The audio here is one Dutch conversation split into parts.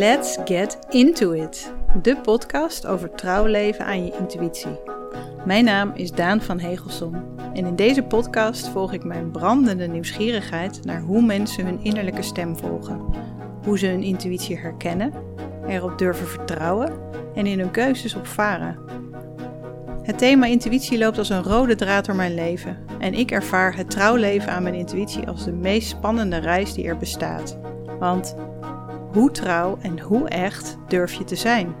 Let's get into it. De podcast over trouw leven aan je intuïtie. Mijn naam is Daan van Hegelsom en in deze podcast volg ik mijn brandende nieuwsgierigheid naar hoe mensen hun innerlijke stem volgen, hoe ze hun intuïtie herkennen, erop durven vertrouwen en in hun keuzes op varen. Het thema intuïtie loopt als een rode draad door mijn leven en ik ervaar het trouwleven aan mijn intuïtie als de meest spannende reis die er bestaat. Want hoe trouw en hoe echt durf je te zijn?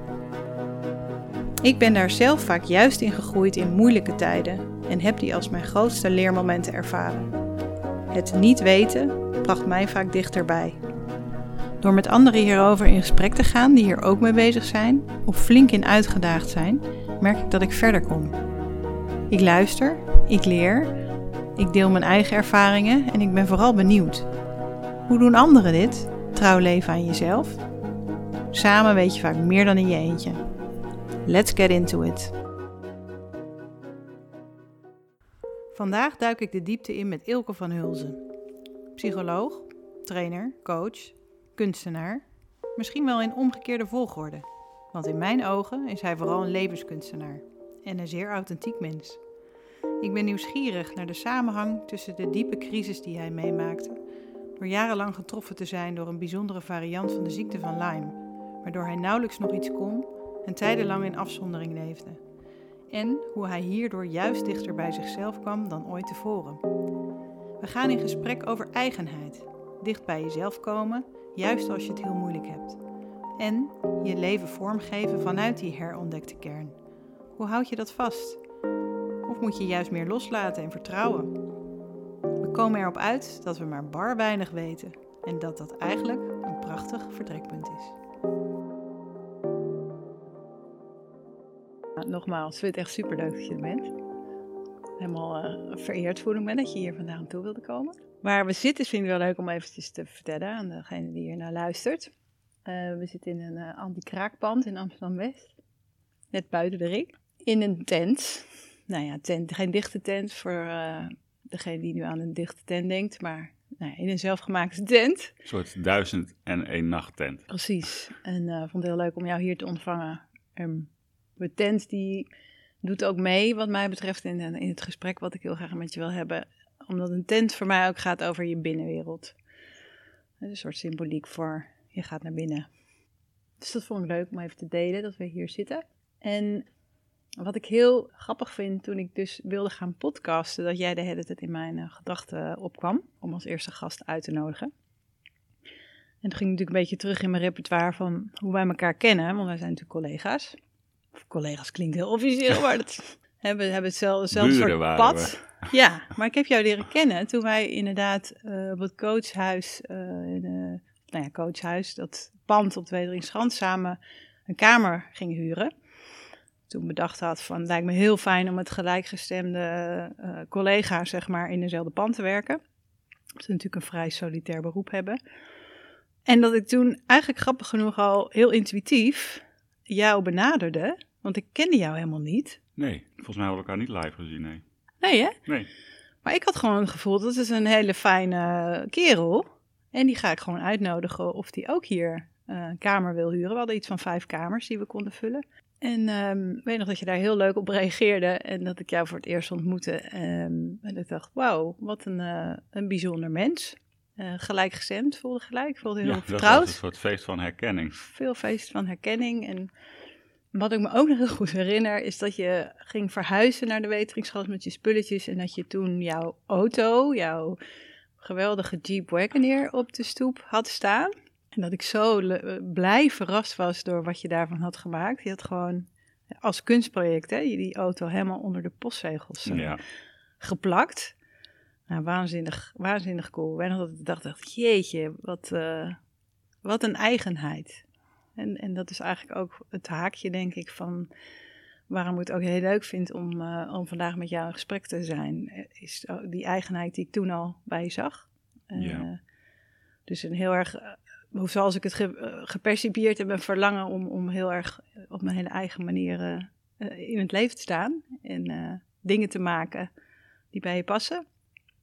Ik ben daar zelf vaak juist in gegroeid in moeilijke tijden en heb die als mijn grootste leermomenten ervaren. Het niet weten bracht mij vaak dichterbij. Door met anderen hierover in gesprek te gaan die hier ook mee bezig zijn of flink in uitgedaagd zijn, merk ik dat ik verder kom. Ik luister, ik leer, ik deel mijn eigen ervaringen en ik ben vooral benieuwd. Hoe doen anderen dit? Trouw leven aan jezelf? Samen weet je vaak meer dan in je eentje. Let's get into it. Vandaag duik ik de diepte in met Ilke van Hulzen. Psycholoog, trainer, coach, kunstenaar. Misschien wel in omgekeerde volgorde. Want in mijn ogen is hij vooral een levenskunstenaar en een zeer authentiek mens. Ik ben nieuwsgierig naar de samenhang tussen de diepe crisis die hij meemaakte, door jarenlang getroffen te zijn door een bijzondere variant van de ziekte van Lyme, waardoor hij nauwelijks nog iets kon en tijdenlang in afzondering leefde. En hoe hij hierdoor juist dichter bij zichzelf kwam dan ooit tevoren. We gaan in gesprek over eigenheid, dicht bij jezelf komen, juist als je het heel moeilijk hebt. En je leven vormgeven vanuit die herontdekte kern. Hoe houd je dat vast? Of moet je juist meer loslaten en vertrouwen? We komen erop uit dat we maar bar weinig weten en dat dat eigenlijk een prachtig vertrekpunt is. Nogmaals, ik vind het echt super leuk dat je er bent. Helemaal uh, vereerd voel ik me dat je hier vandaan toe wilde komen. Waar we zitten vind ik wel leuk om eventjes te vertellen aan degene die hier naar luistert. Uh, we zitten in een uh, anti-kraakpand in Amsterdam-West. Net buiten de ring. In een tent. Nou ja, tent, geen dichte tent voor degene die nu aan een dichte tent denkt. Maar nou ja, in een zelfgemaakte tent. Een soort duizend en één nacht tent. Precies. En ik vond het heel leuk om jou hier te ontvangen. Um, de tent die doet ook mee wat mij betreft in, in het gesprek wat ik heel graag met je wil hebben. Omdat een tent voor mij ook gaat over je binnenwereld. Een soort symboliek voor je gaat naar binnen. Dus dat vond ik leuk om even te delen, dat we hier zitten. En wat ik heel grappig vind toen ik dus wilde gaan podcasten, dat jij de hele tijd in mijn uh, gedachten opkwam om als eerste gast uit te nodigen. En toen ging ik natuurlijk een beetje terug in mijn repertoire van hoe wij elkaar kennen, want wij zijn natuurlijk collega's. Of collega's klinkt heel officieel, maar dat hebben, hebben hetzelfde, hetzelfde soort pad. Ja, maar ik heb jou leren kennen toen wij inderdaad uh, op het coachhuis, uh, in, uh, nou ja, coachhuis, dat pand op de Wederingsgrand samen een kamer gingen huren. Toen bedacht had van, het lijkt me heel fijn om met gelijkgestemde uh, collega's, zeg maar, in dezelfde pand te werken. Dat ze natuurlijk een vrij solitair beroep hebben. En dat ik toen eigenlijk grappig genoeg al heel intuïtief jou benaderde, want ik kende jou helemaal niet. Nee, volgens mij hebben we elkaar niet live gezien, nee. Nee, hè? Nee. Maar ik had gewoon het gevoel, dat is een hele fijne kerel. En die ga ik gewoon uitnodigen of die ook hier uh, een kamer wil huren. We hadden iets van vijf kamers die we konden vullen. En um, ik weet nog dat je daar heel leuk op reageerde en dat ik jou voor het eerst ontmoette. Um, en ik dacht, wauw, wat een, uh, een bijzonder mens. Uh, gelijkgestemd, voelde gelijk, voelde heel ja, vertrouwd. Dat was een soort feest van herkenning. Veel feest van herkenning. En wat ik me ook nog heel goed herinner, is dat je ging verhuizen naar de Weteringsgas met je spulletjes. En dat je toen jouw auto, jouw geweldige Jeep Wagoneer op de stoep had staan. En dat ik zo blij verrast was door wat je daarvan had gemaakt. Je had gewoon als kunstproject hè, die auto helemaal onder de postzegels uh, ja. geplakt. Nou, waanzinnig, waanzinnig cool. En dat ik dacht, dacht jeetje, wat, uh, wat een eigenheid. En, en dat is eigenlijk ook het haakje, denk ik, van waarom ik het ook heel leuk vind om, uh, om vandaag met jou in gesprek te zijn. Is die eigenheid die ik toen al bij je zag. Ja. Dus een heel erg, zoals ik het ge, gepercipieerd heb, een verlangen om, om heel erg op mijn hele eigen manier in het leven te staan. En dingen te maken die bij je passen.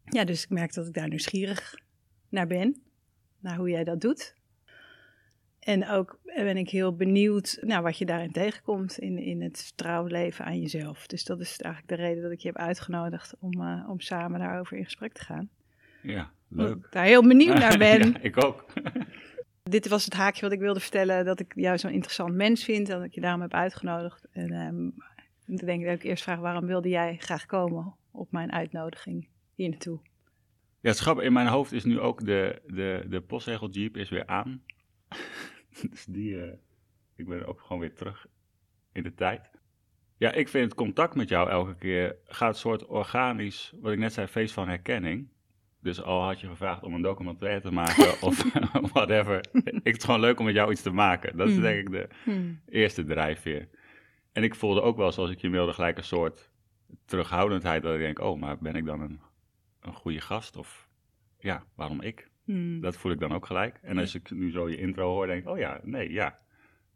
Ja, dus ik merk dat ik daar nieuwsgierig naar ben. Naar hoe jij dat doet. En ook ben ik heel benieuwd naar wat je daarin tegenkomt in, in het trouwleven aan jezelf. Dus dat is eigenlijk de reden dat ik je heb uitgenodigd om, uh, om samen daarover in gesprek te gaan. Ja, leuk. Ik daar heel benieuwd naar ben. ja, ik ook. Dit was het haakje wat ik wilde vertellen, dat ik jou zo'n interessant mens vind, dat ik je daarom heb uitgenodigd. En um, denk ik dat ik eerst vraag, waarom wilde jij graag komen op mijn uitnodiging hier naartoe? Ja, het grappige, in mijn hoofd is nu ook de, de, de postzegel Jeep is weer aan. dus die, uh, ik ben ook gewoon weer terug in de tijd. Ja, ik vind het contact met jou elke keer gaat soort organisch, wat ik net zei, feest van herkenning. Dus al had je gevraagd om een documentaire te maken of whatever. ik vind het gewoon leuk om met jou iets te maken. Dat is denk ik de hmm. eerste drijfveer. En ik voelde ook wel, zoals ik je mailde, gelijk een soort terughoudendheid. Dat ik denk, oh, maar ben ik dan een, een goede gast? Of ja, waarom ik? Hmm. Dat voel ik dan ook gelijk. En als ik nu zo je intro hoor, denk ik, oh ja, nee, ja.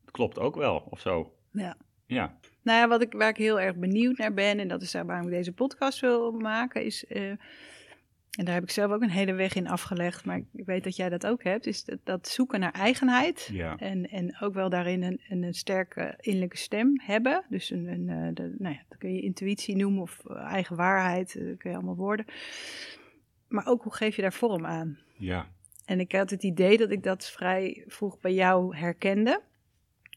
Het klopt ook wel, of zo. Ja. Ja. Nou ja, wat ik, waar ik heel erg benieuwd naar ben, en dat is daar waarom ik deze podcast wil maken, is... Uh, en daar heb ik zelf ook een hele weg in afgelegd, maar ik weet dat jij dat ook hebt, is dat, dat zoeken naar eigenheid. Ja. En, en ook wel daarin een, een, sterke innerlijke stem hebben. Dus een, een eh, de, nou ja, dat kun je intuïtie noemen of eh, eigen waarheid, dat kun je allemaal woorden. Maar ook hoe geef je daar vorm aan? Ja. En ik had het idee dat ik dat vrij vroeg bij jou herkende.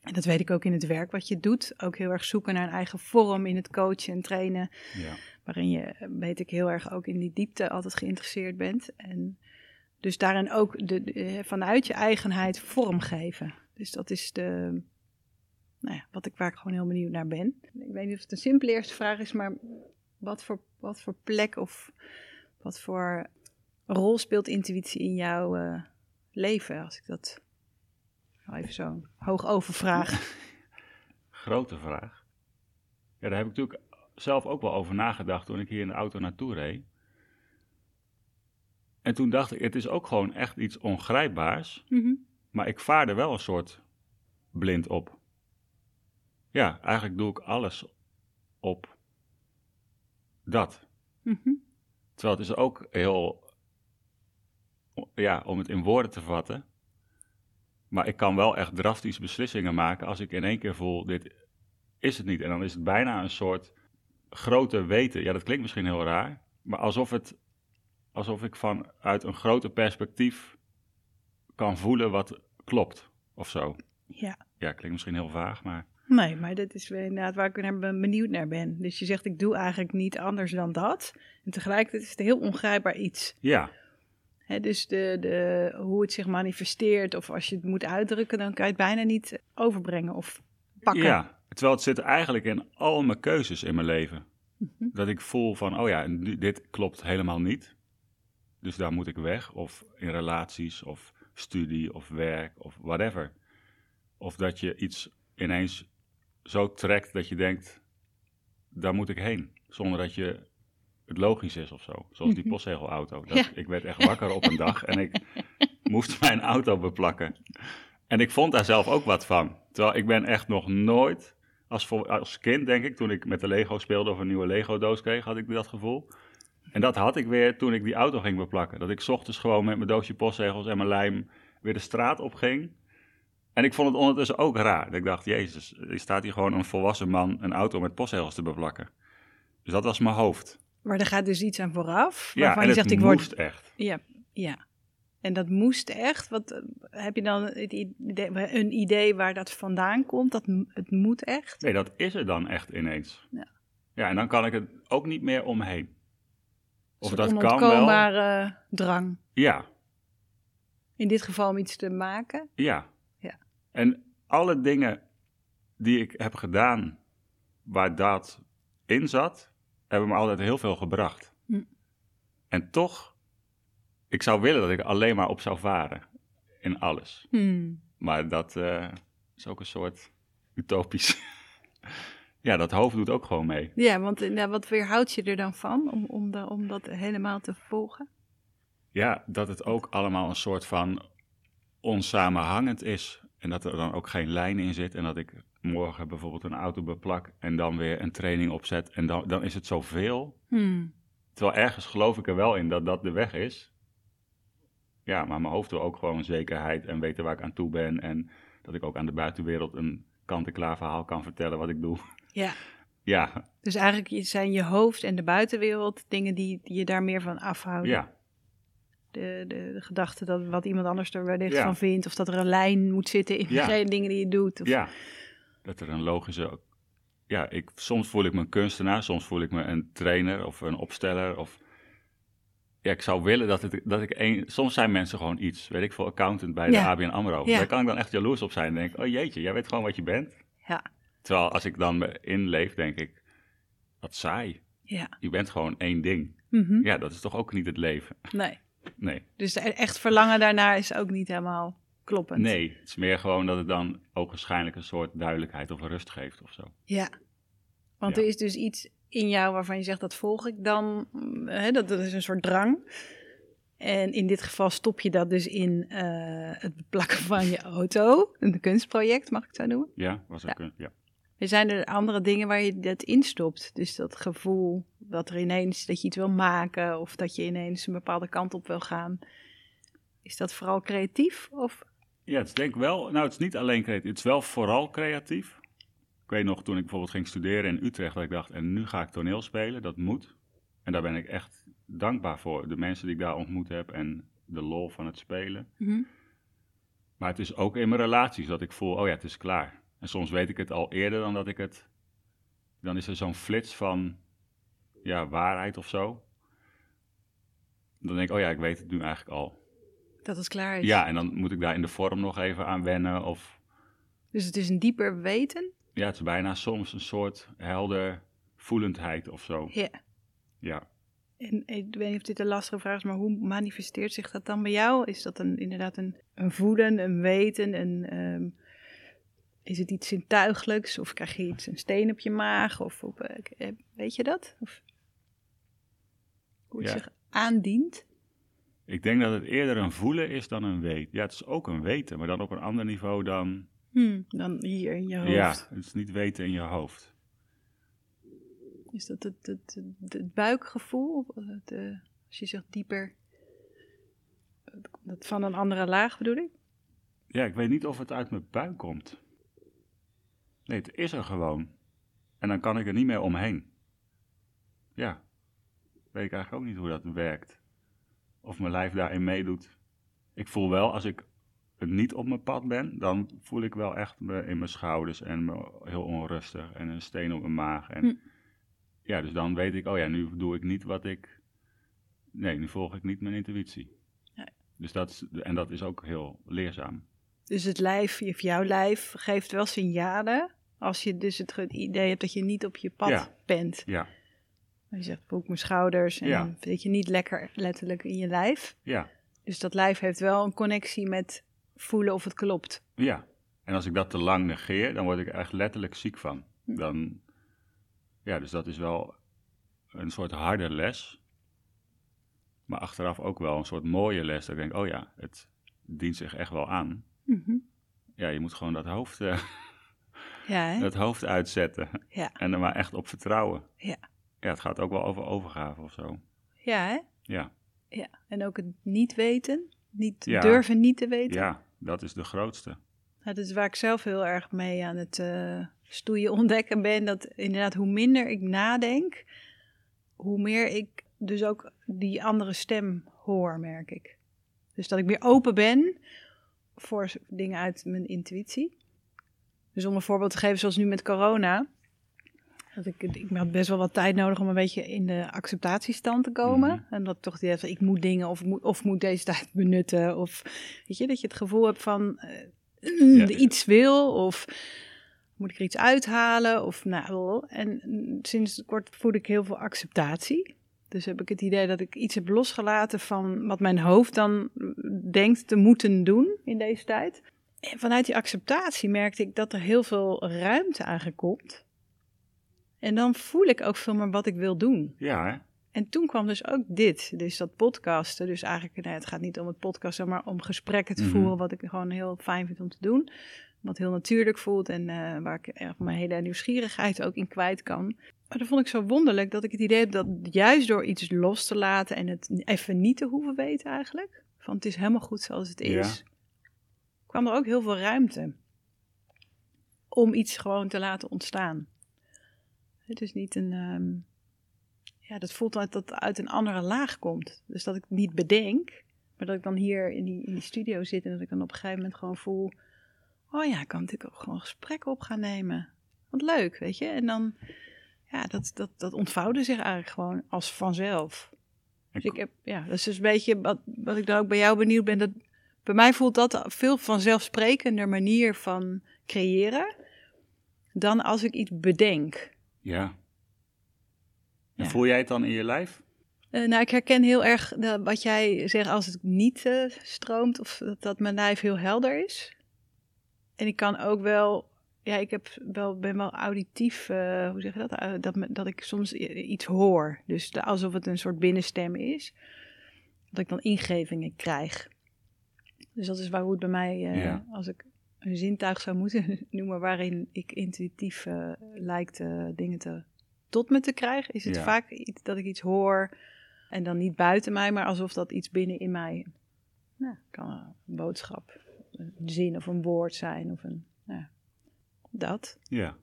En dat weet ik ook in het werk wat je doet. Ook heel erg zoeken naar een eigen vorm in het coachen en trainen. Ja. Waarin je, weet ik, heel erg ook in die diepte altijd geïnteresseerd bent. En dus daarin ook de, vanuit je eigenheid vorm geven. Dus dat is de, nou ja, wat ik, waar ik gewoon heel benieuwd naar ben. Ik weet niet of het een simpele eerste vraag is, maar wat voor, wat voor plek of wat voor rol speelt intuïtie in jouw uh, leven? Als ik dat even zo hoog overvraag. Grote vraag. Ja, daar heb ik natuurlijk zelf ook wel over nagedacht toen ik hier in de auto naartoe reed. En toen dacht ik, het is ook gewoon echt iets ongrijpbaars. Mm Maar ik vaar er wel een soort blind op. Ja, eigenlijk doe ik alles op dat. Mm Terwijl het is ook heel, ja, om het in woorden te vatten. Maar ik kan wel echt drastische beslissingen maken als ik in één keer voel, dit is het niet. En dan is het bijna een soort grote weten. Ja, dat klinkt misschien heel raar, maar alsof, het, alsof ik vanuit een groter perspectief kan voelen wat klopt of zo. Ja. Ja, klinkt misschien heel vaag, maar... Nee, maar dat is inderdaad waar ik benieuwd naar ben. Dus je zegt, ik doe eigenlijk niet anders dan dat. En tegelijkertijd is het heel ongrijpbaar iets. Ja. Dus de, de, hoe het zich manifesteert of als je het moet uitdrukken, dan kan je het bijna niet overbrengen of pakken. Ja, terwijl het zit eigenlijk in al mijn keuzes in mijn leven. Mhm. Dat ik voel van, oh ja, dit klopt helemaal niet. Dus daar moet ik weg. Of in relaties, of studie, of werk, of whatever. Of dat je iets ineens zo trekt dat je denkt, daar moet ik heen. Zonder dat je het logisch is of zo. Zoals die mhm. postzegelauto. Dat, Ik werd echt wakker op een dag en ik moest mijn auto beplakken. En ik vond daar zelf ook wat van. Terwijl ik ben echt nog nooit, als, als kind denk ik, toen ik met de Lego speelde of een nieuwe Lego doos kreeg, had ik dat gevoel. En dat had ik weer toen ik die auto ging beplakken. Dat ik ochtends gewoon met mijn doosje postzegels en mijn lijm weer de straat op ging. En ik vond het ondertussen ook raar. Dat ik dacht, jezus, er staat hier gewoon een volwassen man een auto met postzegels te beplakken. Dus dat was mijn hoofd. Maar er gaat dus iets aan vooraf. Ja, en je zegt, ik moest word... echt. Ja, ja. En dat moest echt. Wat, eh, heb je dan het idee, een idee waar dat vandaan komt? Dat het moet echt? Nee, dat is er dan echt ineens. Ja. Ja, en dan kan ik het ook niet meer omheen. Of dat kan wel. drang. Ja. In dit geval om iets te maken. Ja. Ja. En alle dingen die ik heb gedaan waar dat in zat, hebben me altijd heel veel gebracht. Hm. En toch, ik zou willen dat ik alleen maar op zou varen in alles. Hm. Maar dat uh, is ook een soort utopisch. ja, dat hoofd doet ook gewoon mee. Ja, want nou, wat weerhoudt je er dan van om, om, de, om dat helemaal te volgen? Ja, dat het ook allemaal een soort van onsamenhangend is. En dat er dan ook geen lijn in zit. En dat ik morgen bijvoorbeeld een auto beplak en dan weer een training opzet. En dan, dan is het zoveel. Hmm. Terwijl ergens geloof ik er wel in dat dat de weg is. Ja, maar mijn hoofd wil ook gewoon zekerheid en weten waar ik aan toe ben. En dat ik ook aan de buitenwereld een kant-en-klaar verhaal kan vertellen wat ik doe. Ja. Ja, Dus eigenlijk zijn je hoofd en de buitenwereld dingen die, die je daar meer van afhouden. ja, De, de, de gedachte dat wat iemand anders er wellicht Ja. van vindt. Of dat er een lijn moet zitten in Ja. de dingen die je doet. Of, ja. Dat er een logische... Ja, ik, soms voel ik me een kunstenaar, soms voel ik me een trainer of een opsteller. Of, ja, ik zou willen dat, het, dat ik één... Soms zijn mensen gewoon iets, weet ik veel, accountant bij de. ABN AMRO. Daar kan ik dan echt jaloers op zijn en denk oh jeetje, jij weet gewoon wat je bent. Ja. Terwijl als ik dan me inleef, denk ik, wat saai. Ja. Je bent gewoon één ding. Mhm. Ja, dat is toch ook niet het leven? Nee. Nee. Dus e- echt verlangen daarnaar is ook niet helemaal kloppend. Nee, het is meer gewoon dat het dan ook waarschijnlijk een soort duidelijkheid of rust geeft of zo. Ja. Want Ja. er is dus iets in jou waarvan je zegt dat volg ik dan. mm, Hè, dat, dat is een soort drang. En in dit geval stop je dat dus in eh, het beplakken van je auto. Een kunstproject, mag ik het zo noemen. Ja, was ook Ja. een, ja. Er zijn er andere dingen waar je dat instopt. Dus dat gevoel dat er ineens dat je iets wil maken of dat je ineens een bepaalde kant op wil gaan. Is dat vooral creatief? Of Ja, het is denk ik wel, nou het is niet alleen creatief, het is wel vooral creatief. Ik weet nog toen ik bijvoorbeeld ging studeren in Utrecht, dat ik dacht, en nu ga ik toneel spelen, dat moet. En daar ben ik echt dankbaar voor, de mensen die ik daar ontmoet heb en de lol van het spelen. Maar het is ook in mijn relaties dat ik voel, oh ja, het is klaar. En soms weet ik het al eerder dan dat ik het, dan is er zo'n flits van, ja, waarheid of zo. Dan denk ik, oh ja, ik weet het nu eigenlijk al. dat het klaar is? Ja, en dan moet ik daar in de vorm nog even aan wennen of... Dus het is een dieper weten? Ja, het is bijna soms een soort helder voelendheid of zo. Ja. Ja. En ik weet niet of dit een lastige vraag is, maar hoe manifesteert zich dat dan bij jou? Is dat een, inderdaad een, een voelen, een weten, een, ehm, is het iets zintuigelijks? Of krijg je iets, een steen op je maag? Of op, eh, eh, weet je dat? Of hoe het Ja. zich aandient? Ik denk dat het eerder een voelen is dan een weten. Ja, het is ook een weten, maar dan op een ander niveau dan... Hmm, dan hier in je hoofd. Ja, het is niet weten in je hoofd. Is dat het, het, het, het buikgevoel? Het, eh, als je zegt dieper, dat van een andere laag bedoel ik? Ja, ik weet niet of het uit mijn buik komt. Nee, het is er gewoon. En dan kan ik er niet meer omheen. Ja. Weet ik eigenlijk ook niet hoe dat werkt. Of mijn lijf daarin meedoet. Ik voel wel, als ik niet op mijn pad ben, dan voel ik wel echt me in mijn schouders en me heel onrustig en een steen op mijn maag. En Hm. ja, dus dan weet ik, oh ja, nu doe ik niet wat ik. Nee, nu volg ik niet mijn intuïtie. Nee. Dus dat is, en dat is ook heel leerzaam. Dus het lijf, of jouw lijf, geeft wel signalen. Als je dus het idee hebt dat je niet op je pad Ja. bent. Ja, Je zegt, voel ik mijn schouders. En Ja. je niet lekker letterlijk in je lijf. ja, Dus dat lijf heeft wel een connectie met voelen of het klopt. ja. En als ik dat te lang negeer, dan word ik er echt letterlijk ziek van. Hm. Dan, ja, dus dat is wel een soort harde les. Maar achteraf ook wel een soort mooie les. Dat ik denk, oh ja, het dient zich echt wel aan. Mhm. Ja, je moet gewoon dat hoofd, eh, Ja, hè? dat hoofd uitzetten. Ja. En er maar echt op vertrouwen. Ja. Ja, het gaat ook wel over overgave of zo. Ja, hè? Ja, Ja. En ook het niet weten. Niet Ja. durven niet te weten. ja dat is de grootste. Nou, dat is waar ik zelf heel erg mee aan het eh, stoeien ontdekken ben. Dat inderdaad, hoe minder ik nadenk, hoe meer ik dus ook die andere stem hoor, merk ik. Dus dat ik meer open ben voor dingen uit mijn intuïtie. Dus om een voorbeeld te geven, zoals nu met corona. Dat ik, ik had best wel wat tijd nodig om een beetje in de acceptatiestand te komen. Mhm. En dat toch die ik moet dingen of moet, of moet deze tijd benutten. Of weet je, dat je het gevoel hebt van eh, Ja. iets wil of moet ik er iets uithalen of nou. En mm, sinds kort voel ik heel veel acceptatie. Dus heb ik het idee dat ik iets heb losgelaten van wat mijn hoofd dan mm, denkt te moeten doen in deze tijd. En vanuit die acceptatie merkte ik dat er heel veel ruimte aangekomt. En dan voel ik ook veel meer wat ik wil doen. Ja, hè? En toen kwam dus ook dit, dus dat podcasten. Dus eigenlijk, nee, het gaat niet om het podcasten, maar om gesprekken te Mhm. voeren, wat ik gewoon heel fijn vind om te doen. Wat heel natuurlijk voelt en eh, waar ik echt mijn hele nieuwsgierigheid ook in kwijt kan. Maar dat vond ik zo wonderlijk dat ik het idee heb dat juist door iets los te laten en het even niet te hoeven weten eigenlijk, van het is helemaal goed zoals het is, Ja. Kwam er ook heel veel ruimte om iets gewoon te laten ontstaan. Het is niet een, ehm, ja, dat voelt dat dat uit een andere laag komt. Dus dat ik het niet bedenk, maar dat ik dan hier in die, in die studio zit en dat ik dan op een gegeven moment gewoon voel, oh ja, ik kan natuurlijk ook gewoon gesprekken op gaan nemen. Wat leuk, weet je? En dan, ja, dat, dat, dat ontvouwde zich eigenlijk gewoon als vanzelf. Dus ik heb, ja, dat is dus een beetje wat, wat ik dan ook bij jou benieuwd ben. Dat, bij mij voelt dat veel vanzelfsprekender manier van creëren dan als ik iets bedenk. Ja. En Ja. voel jij het dan in je lijf? Eh, nou, ik herken heel erg de- wat jij zegt als het niet eh, stroomt of dat, dat mijn lijf heel helder is. En ik kan ook wel, ja, ik heb wel, ben wel auditief, eh, hoe zeg je dat? Dat, dat ik soms iets hoor. Dus de- alsof het een soort binnenstem is. Dat ik dan ingevingen krijg. Dus dat is waar hoe het bij mij, eh, Ja. als ik een zintuig zou moeten noemen waarin ik intuïtief eh, lijkt dingen te, tot me te krijgen, is het Ja. vaak iets, dat ik iets hoor en dan niet buiten mij, maar alsof dat iets binnen in mij, nou, kan een boodschap, een zin of een woord zijn of een, nou, dat. Ja.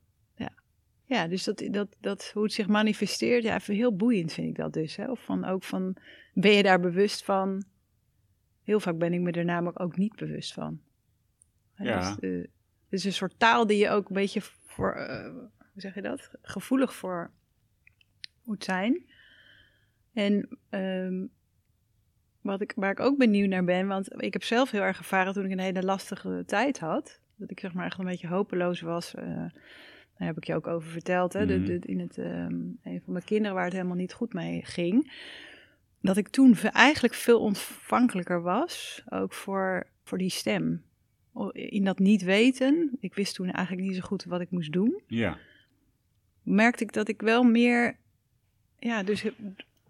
Ja, dus dat, dat, dat, hoe het zich manifesteert, ja, even heel boeiend vind ik dat dus. Hè? Of van, ook van, ben je daar bewust van? Heel vaak ben ik me er namelijk ook niet bewust van. Ja. Dus, eh, het is een soort taal die je ook een beetje voor, eh, hoe zeg je dat? Gevoelig voor moet zijn. En ehm, wat ik, waar ik ook benieuwd naar ben, want ik heb zelf heel erg ervaren toen ik een hele lastige tijd had. Dat ik zeg maar echt een beetje hopeloos was. eh, daar heb ik je ook over verteld. Hè? Mhm. de- in het, ehm, een van mijn kinderen waar het helemaal niet goed mee ging. Dat ik toen eigenlijk veel ontvankelijker was. Ook voor, voor die stem. In dat niet weten. Ik wist toen eigenlijk niet zo goed wat ik moest doen. Ja. Merkte ik dat ik wel meer. Ja, dus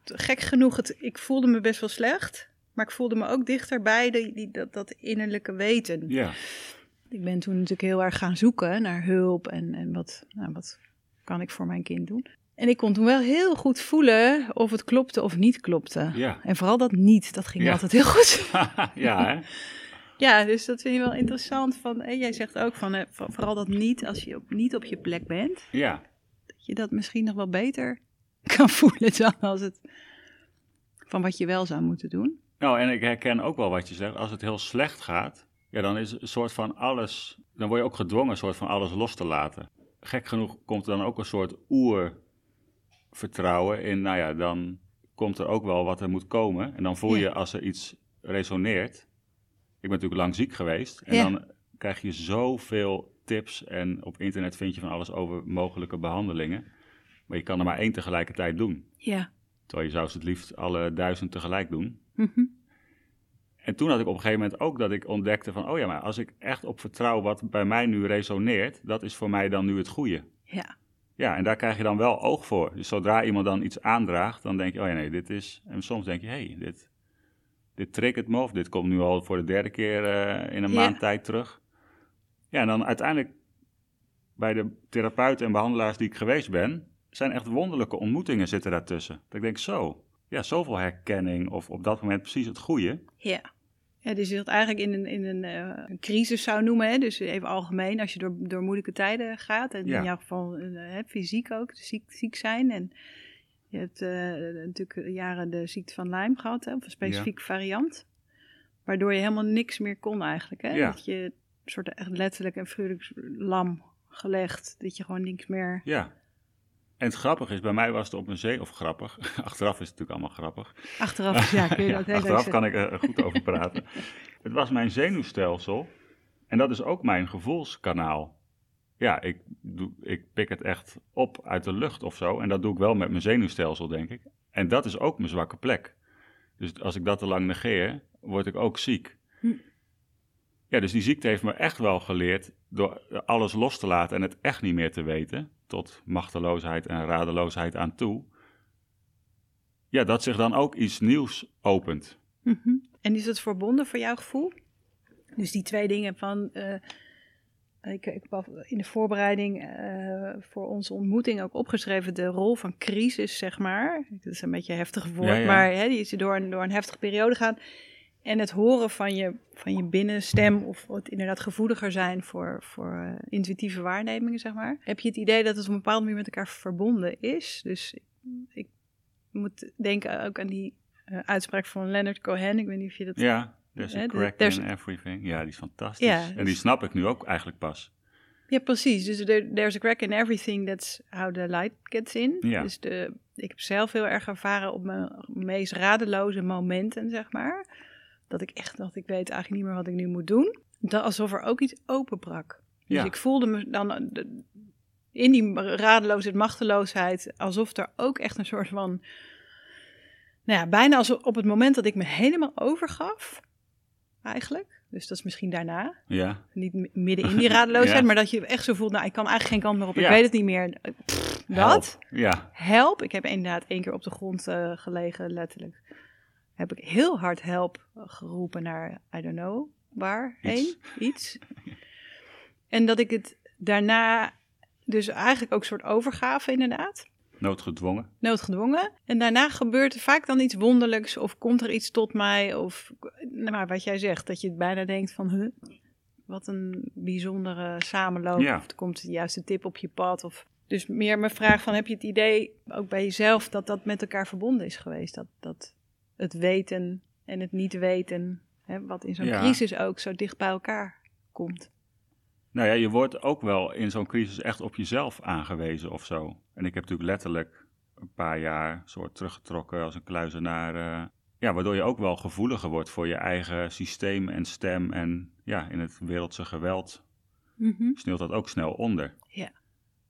gek genoeg. Het, ik voelde me best wel slecht. Maar ik voelde me ook dichterbij die, die, dat, dat innerlijke weten. Ja. Ik ben toen natuurlijk heel erg gaan zoeken naar hulp en, en wat, nou, wat kan ik voor mijn kind doen. En ik kon toen wel heel goed voelen of het klopte of niet klopte. Ja. En vooral dat niet, dat ging Ja. altijd heel goed. ja, hè? ja, dus dat vind je wel interessant. Van, en jij zegt ook van, eh, vooral dat niet, als je ook niet op je plek bent, Ja. dat je dat misschien nog wel beter kan voelen dan als het van wat je wel zou moeten doen. Nou, en ik herken ook wel wat je zegt. Als het heel slecht gaat, ja, dan is een soort van alles. Dan word je ook gedwongen een soort van alles los te laten. Gek genoeg komt er dan ook een soort oervertrouwen in. Nou ja, dan komt er ook wel wat er moet komen. En dan voel je Ja. als er iets resoneert. Ik ben natuurlijk lang ziek geweest. En Ja. dan krijg je zoveel tips. En op internet vind je van alles over mogelijke behandelingen. Maar je kan er maar één tegelijkertijd doen. Ja. Terwijl je zou ze het liefst alle duizend tegelijk doen. Mhm. En toen had ik op een gegeven moment ook dat ik ontdekte van, oh ja, maar als ik echt op vertrouw wat bij mij nu resoneert, dat is voor mij dan nu het goede. Ja. Ja, en daar krijg je dan wel oog voor. Dus zodra iemand dan iets aandraagt, dan denk je, oh ja, nee, dit is... En soms denk je, hé, hey, dit, dit triggert me, of dit komt nu al voor de derde keer eh, in een Ja. maand tijd terug. Ja, en dan uiteindelijk bij de therapeuten en behandelaars die ik geweest ben, zijn echt wonderlijke ontmoetingen zitten daartussen. Dat ik denk, zo, ja, zoveel herkenning, of op dat moment precies het goede. Ja. Ja, dus je dat eigenlijk in een, in een, eh, een crisis zou noemen. Hè? Dus even algemeen, als je door, door moeilijke tijden gaat. En Ja. in jouw geval hè, fysiek ook, dus ziek, ziek zijn. En je hebt eh, natuurlijk jaren de ziekte van Lyme gehad, hè? of een specifieke variant. Waardoor je helemaal niks meer kon eigenlijk. Hè? Ja. Dat je soort echt letterlijk en figuurlijk lam gelegd. Dat je gewoon niks meer... Ja. En het grappige is, bij mij was het op een zee, of grappig, achteraf is het natuurlijk allemaal grappig. Achteraf, ja, kun je Ja, dat heel achteraf kan ik er goed over praten. het was mijn zenuwstelsel en dat is ook mijn gevoelskanaal. Ja, ik, doe, ik pik het echt op uit de lucht of zo en dat doe ik wel met mijn zenuwstelsel, denk ik. En dat is ook mijn zwakke plek. Dus als ik dat te lang negeer, word ik ook ziek. Hm. Ja, dus die ziekte heeft me echt wel geleerd door alles los te laten en het echt niet meer te weten, tot machteloosheid en radeloosheid aan toe. Ja, dat zich dan ook iets nieuws opent. Mhm. En is het verbonden voor jouw gevoel? Dus die twee dingen van. eh, ik, ik heb in de voorbereiding eh, voor onze ontmoeting ook opgeschreven de rol van crisis, zeg maar. Dat is een beetje een heftig woord, Ja, ja. maar hè, die is door een, door een heftige periode gaan. En het horen van je, van je binnenstem of het inderdaad gevoeliger zijn voor, voor uh, intuïtieve waarnemingen, zeg maar. Heb je het idee dat het op een bepaalde manier met elkaar verbonden is? Dus ik moet denken ook aan die uh, uitspraak van Leonard Cohen. Ik weet niet of je dat... Ja, there's a crack in everything. Ja, die is fantastisch. Ja, en die dus- snap ik nu ook eigenlijk pas. Ja, precies. Dus there, there's a crack in everything, that's how the light gets in. Ja. Dus de, ik heb zelf heel erg ervaren op mijn meest radeloze momenten, zeg maar dat ik echt dacht, ik weet eigenlijk niet meer wat ik nu moet doen. Dat, alsof er ook iets openbrak. Dus ik voelde me dan eh, in die radeloosheid, machteloosheid, alsof er ook echt een soort van, nou ja, bijna als op het moment dat ik me helemaal overgaf, eigenlijk. Dus dat is misschien daarna. Ja. Niet midden in die radeloosheid, maar dat je echt zo voelt, nou, ik kan eigenlijk geen kant meer op, ik weet het niet meer. dat. Help. Ja. Help. Ik heb inderdaad één keer op de grond uh, gelegen, letterlijk heb ik heel hard help geroepen naar, I don't know, waar heen, iets. En dat ik het daarna, dus eigenlijk ook een soort overgave inderdaad. Noodgedwongen. Noodgedwongen. En daarna gebeurt er vaak dan iets wonderlijks of komt er iets tot mij of, nou maar wat jij zegt, dat je het bijna denkt van, huh, wat een bijzondere samenloop. Ja. Of er komt de juiste tip op je pad of... Dus meer mijn vraag van, heb je het idee, ook bij jezelf, dat dat met elkaar verbonden is geweest? Dat, dat het weten en het niet weten, hè, wat in zo'n crisis ook zo dicht bij elkaar komt. Nou ja, je wordt ook wel in zo'n crisis echt op jezelf aangewezen of zo. En ik heb natuurlijk letterlijk een paar jaar soort teruggetrokken als een kluizenaar. Uh, ja, waardoor je ook wel gevoeliger wordt voor je eigen systeem en stem. En ja, in het wereldse geweld mm sneeuwt dat ook snel onder. Ja,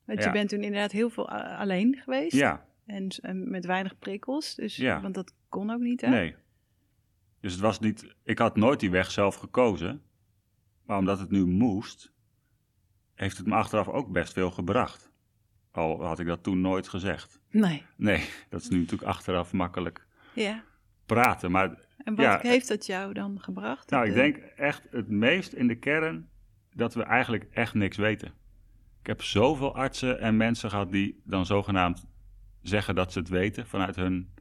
want je bent toen inderdaad heel veel alleen geweest. Ja. En, en met weinig prikkels, dus, ja. want dat kon ook niet, hè? Nee. Dus het was niet... Ik had nooit die weg zelf gekozen. Maar omdat het nu moest, heeft het me achteraf ook best veel gebracht. Al had ik dat toen nooit gezegd. Nee. Nee, dat is nu natuurlijk achteraf makkelijk ja. praten. Maar, en wat heeft dat jou dan gebracht? Nou, ik denk echt het meest in de kern dat we eigenlijk echt niks weten. Ik heb zoveel artsen en mensen gehad die dan zogenaamd zeggen dat ze het weten vanuit hun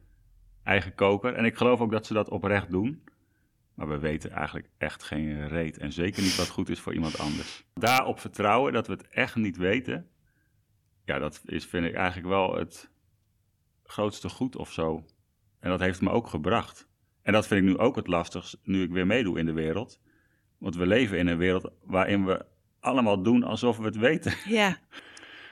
eigen koker. En ik geloof ook dat ze dat oprecht doen. Maar we weten eigenlijk echt geen reet. En zeker niet wat goed is voor iemand anders. Daarop vertrouwen dat we het echt niet weten. Ja, dat is, vind ik eigenlijk wel het grootste goed of zo. En dat heeft me ook gebracht. En dat vind ik nu ook het lastigst, nu ik weer meedoe in de wereld. Want we leven in een wereld waarin we allemaal doen alsof we het weten. Ja.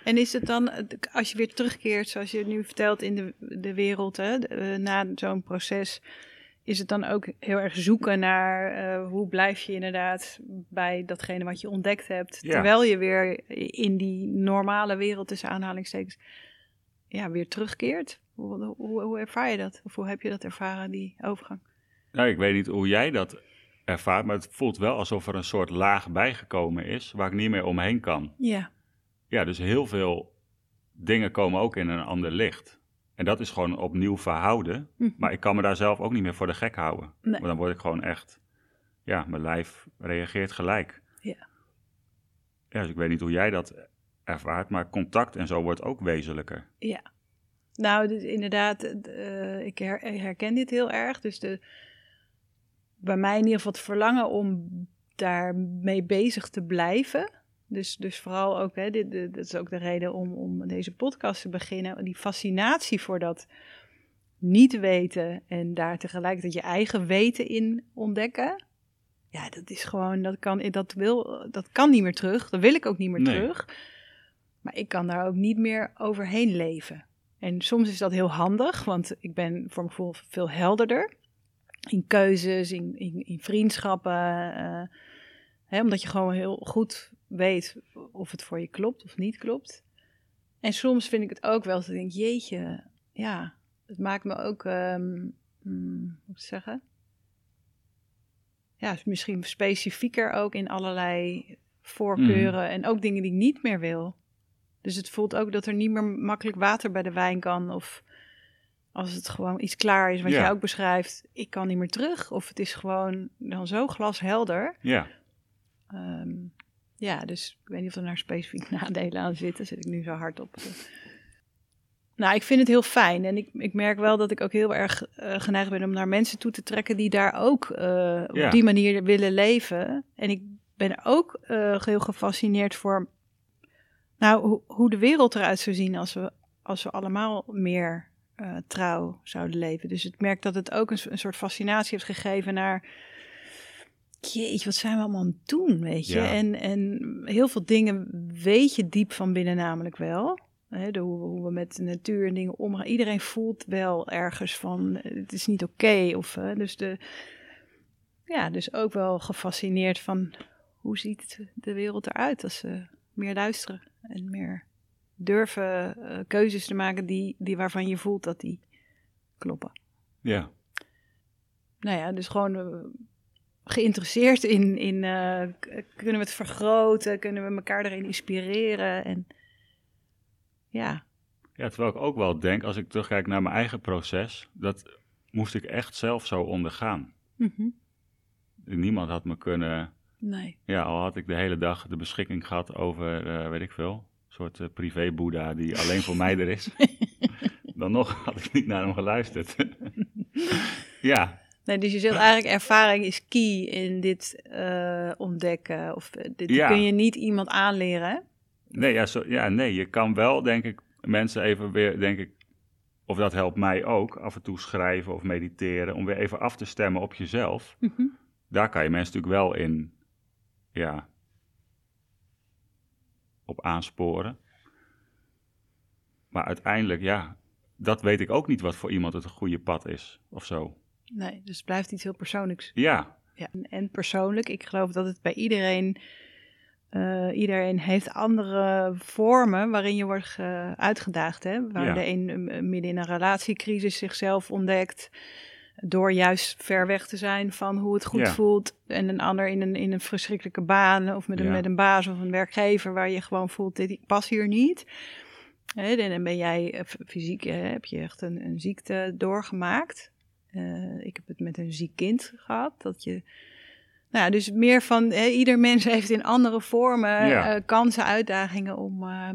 En is het dan, als je weer terugkeert, zoals je nu vertelt in de, de wereld, hè, eh, na zo'n proces, is het dan ook heel erg zoeken naar uh, hoe blijf je inderdaad bij datgene wat je ontdekt hebt, terwijl je weer in die normale wereld tussen aanhalingstekens ja, weer terugkeert? Hoe, hoe, hoe ervaar je dat? Of hoe heb je dat ervaren, die overgang? Nou, ik weet niet hoe jij dat ervaart, maar het voelt wel alsof er een soort laag bijgekomen is waar ik niet meer omheen kan. Ja. Ja, dus heel veel dingen komen ook in een ander licht. En dat is gewoon opnieuw verhouden. Mhm. Maar ik kan me daar zelf ook niet meer voor de gek houden. Nee. Want dan word ik gewoon echt... Ja, mijn lijf reageert gelijk. Ja. Ja, dus ik weet niet hoe jij dat ervaart, maar contact en zo wordt ook wezenlijker. Ja. Nou, dus inderdaad, uh, ik herken dit heel erg. Dus de, bij mij in ieder geval het verlangen om daarmee bezig te blijven. Dus, dus vooral ook, hè, dit, dit, is ook de reden om, om deze podcast te beginnen. Die fascinatie voor dat niet weten en daar tegelijkertijd je eigen weten in ontdekken. Ja, dat is gewoon, dat kan, dat wil, dat kan niet meer terug. Dat wil ik ook niet meer terug. Maar ik kan daar ook niet meer overheen leven. En soms is dat heel handig, want ik ben voor mijn gevoel veel helderder. In keuzes, in, in, in vriendschappen. Uh, hè, omdat je gewoon heel goed weet of het voor je klopt of niet klopt. En soms vind ik het ook wel dat ik denk, jeetje, ja, het maakt me ook, um, hoe moet zeggen? Ja, misschien specifieker ook in allerlei voorkeuren mhm. en ook dingen die ik niet meer wil. Dus het voelt ook dat er niet meer makkelijk water bij de wijn kan. Of als het gewoon iets klaar is, wat jij ook beschrijft, ik kan niet meer terug. Of het is gewoon dan zo glashelder. Ja. Ehm, ja, dus ik weet niet of er nou specifiek nadelen aan zitten. Zit ik nu zo hard op. Nou, ik vind het heel fijn. En ik, ik merk wel dat ik ook heel erg eh, geneigd ben om naar mensen toe te trekken die daar ook eh, Ja. op die manier willen leven. En ik ben ook eh, heel gefascineerd voor nou, hoe, hoe de wereld eruit zou zien als we, als we allemaal meer trouw zouden leven. Dus ik merk dat het ook een soort fascinatie heeft gegeven naar. Jeetje, wat zijn we allemaal aan het doen, weet je? Ja. En, en heel veel dingen weet je diep van binnen namelijk wel. Hè, de, hoe, hoe we met de natuur en dingen omgaan. Iedereen voelt wel ergens van, eh, het is niet oké. of dus de, ja, dus ook wel gefascineerd van, hoe ziet de wereld eruit als ze meer luisteren en meer durven eh, keuzes te maken die, die waarvan je voelt dat die kloppen. Ja, Nou ja, dus gewoon eh, geïnteresseerd in, in eh, kunnen we het vergroten, kunnen we elkaar erin inspireren en ja, Ja, terwijl ik ook wel denk, als ik terugkijk naar mijn eigen proces, dat moest ik echt zelf zo ondergaan. Mhm. Niemand had me kunnen, nee. ja, al had ik de hele dag de beschikking gehad over, eh, weet ik veel, een soort eh, privé-boeddha die alleen voor mij er is. Dan nog had ik niet naar hem geluisterd. ja, Nee, dus je zegt eigenlijk ervaring is key in dit eh, ontdekken. Of eh, dit Ja. kun je niet iemand aanleren. hè? nee, ja, zo, ja, nee, je kan wel, denk ik, mensen even weer, denk ik, of dat helpt mij ook, af en toe schrijven of mediteren, om weer even af te stemmen op jezelf. Mhm. daar kan je mensen natuurlijk wel in, ja, op aansporen. Maar uiteindelijk, ja, dat weet ik ook niet wat voor iemand het een goede pad is, of zo. Nee, dus het blijft iets heel persoonlijks. Ja, Ja. En, en persoonlijk, ik geloof dat het bij iedereen, eh, iedereen heeft andere vormen waarin je wordt ge- uitgedaagd. Hè? Waar Ja. de een midden in een relatiecrisis zichzelf ontdekt, door juist ver weg te zijn van hoe het goed Ja. voelt. En een ander in een, in een verschrikkelijke baan of met een, Ja. met een baas of een werkgever waar je gewoon voelt, dit, ik pas hier niet. En dan ben jij eh, fysiek, heb je echt een, een ziekte doorgemaakt. Eh, ik heb het met een ziek kind gehad. Dat je, nou ja, dus meer van ieder mens heeft in andere vormen Ja. eh, kansen, uitdagingen om, eh,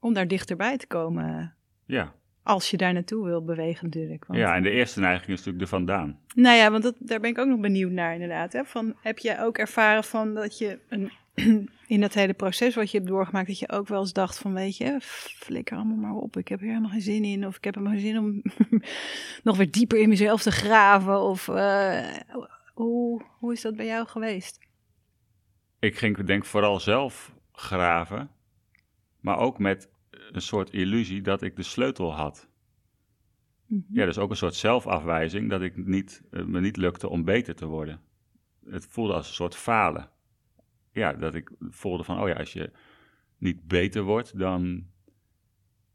om daar dichterbij te komen. ja. Als je daar naartoe wil bewegen natuurlijk. Want, ja, en de eerste neiging is natuurlijk de vandaan. Nou ja, want dat, daar ben ik ook nog benieuwd naar inderdaad. Hè? Van, heb jij ook ervaren van dat je een, in dat hele proces wat je hebt doorgemaakt, dat je ook wel eens dacht van weet je, flikker allemaal maar op. Ik heb hier helemaal geen zin in. Of ik heb helemaal geen zin om nog weer dieper in mezelf te graven. Of eh, hoe, hoe is dat bij jou geweest? Ik ging, denk vooral zelf graven, maar ook met een soort illusie dat ik de sleutel had. Mhm. Ja, dus ook een soort zelfafwijzing dat ik niet, eh, me niet lukte om beter te worden. Het voelde als een soort falen. Ja, dat ik voelde van, oh ja, als je niet beter wordt, dan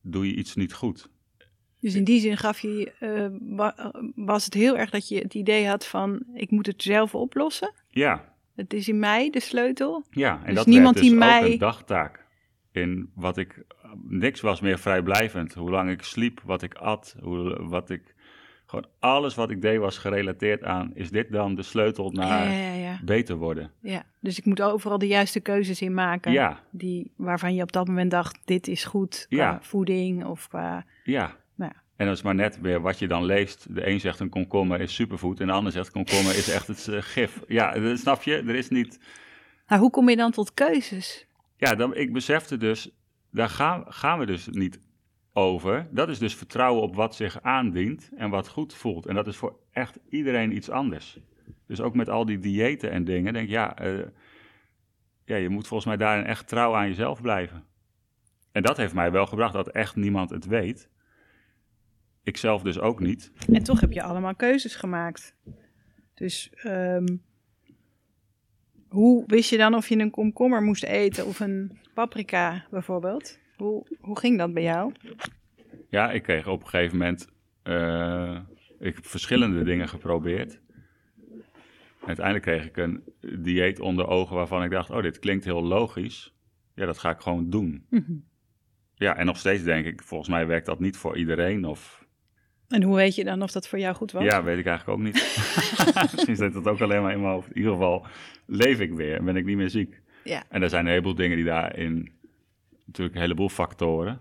doe je iets niet goed. Dus in die zin gaf je, eh, wa- was het heel erg dat je het idee had van ik moet het zelf oplossen. Ja, Het is in mij de sleutel. ja. En Dus dat niemand dus die mij- een dagtaak. In wat ik, niks was meer vrijblijvend. Hoe lang ik sliep, wat ik at, hoe, wat ik, gewoon alles wat ik deed was gerelateerd aan, is dit dan de sleutel naar Ja, ja, ja, beter worden? ja. Dus ik moet overal de juiste keuzes in maken. Ja, Die, waarvan je op dat moment dacht, dit is goed qua Ja. voeding of qua... ja. Nou ja. En dat is maar net weer wat je dan leest. De een zegt een komkommer is superfood en de ander zegt komkommer is echt het eh, gif. Ja, dat snap je? Er is niet... Nou, hoe kom je dan tot keuzes? Ja, dan, ik besefte dus, daar gaan, gaan we dus niet over. Dat is dus vertrouwen op wat zich aandient en wat goed voelt. En dat is voor echt iedereen iets anders. Dus ook met al die diëten en dingen, denk ik, ja, eh, ja, je moet volgens mij daarin echt trouw aan jezelf blijven. En dat heeft mij wel gebracht dat echt niemand het weet. Ik zelf dus ook niet. En toch heb je allemaal keuzes gemaakt. Dus ehm, hoe wist je dan of je een komkommer moest eten of een paprika bijvoorbeeld? Hoe, hoe ging dat bij jou? Ja, ik kreeg op een gegeven moment. eh, ik heb verschillende dingen geprobeerd. Uiteindelijk kreeg ik een dieet onder ogen waarvan ik dacht: oh, dit klinkt heel logisch. Ja, dat ga ik gewoon doen. Mhm. Ja, en nog steeds denk ik: volgens mij werkt dat niet voor iedereen. Of En hoe weet je dan of dat voor jou goed was? ja, weet ik eigenlijk ook niet. Misschien zit dat ook alleen maar in mijn hoofd. In ieder geval leef ik weer en ben ik niet meer ziek. Ja. En er zijn een heleboel dingen die daarin, natuurlijk een heleboel factoren.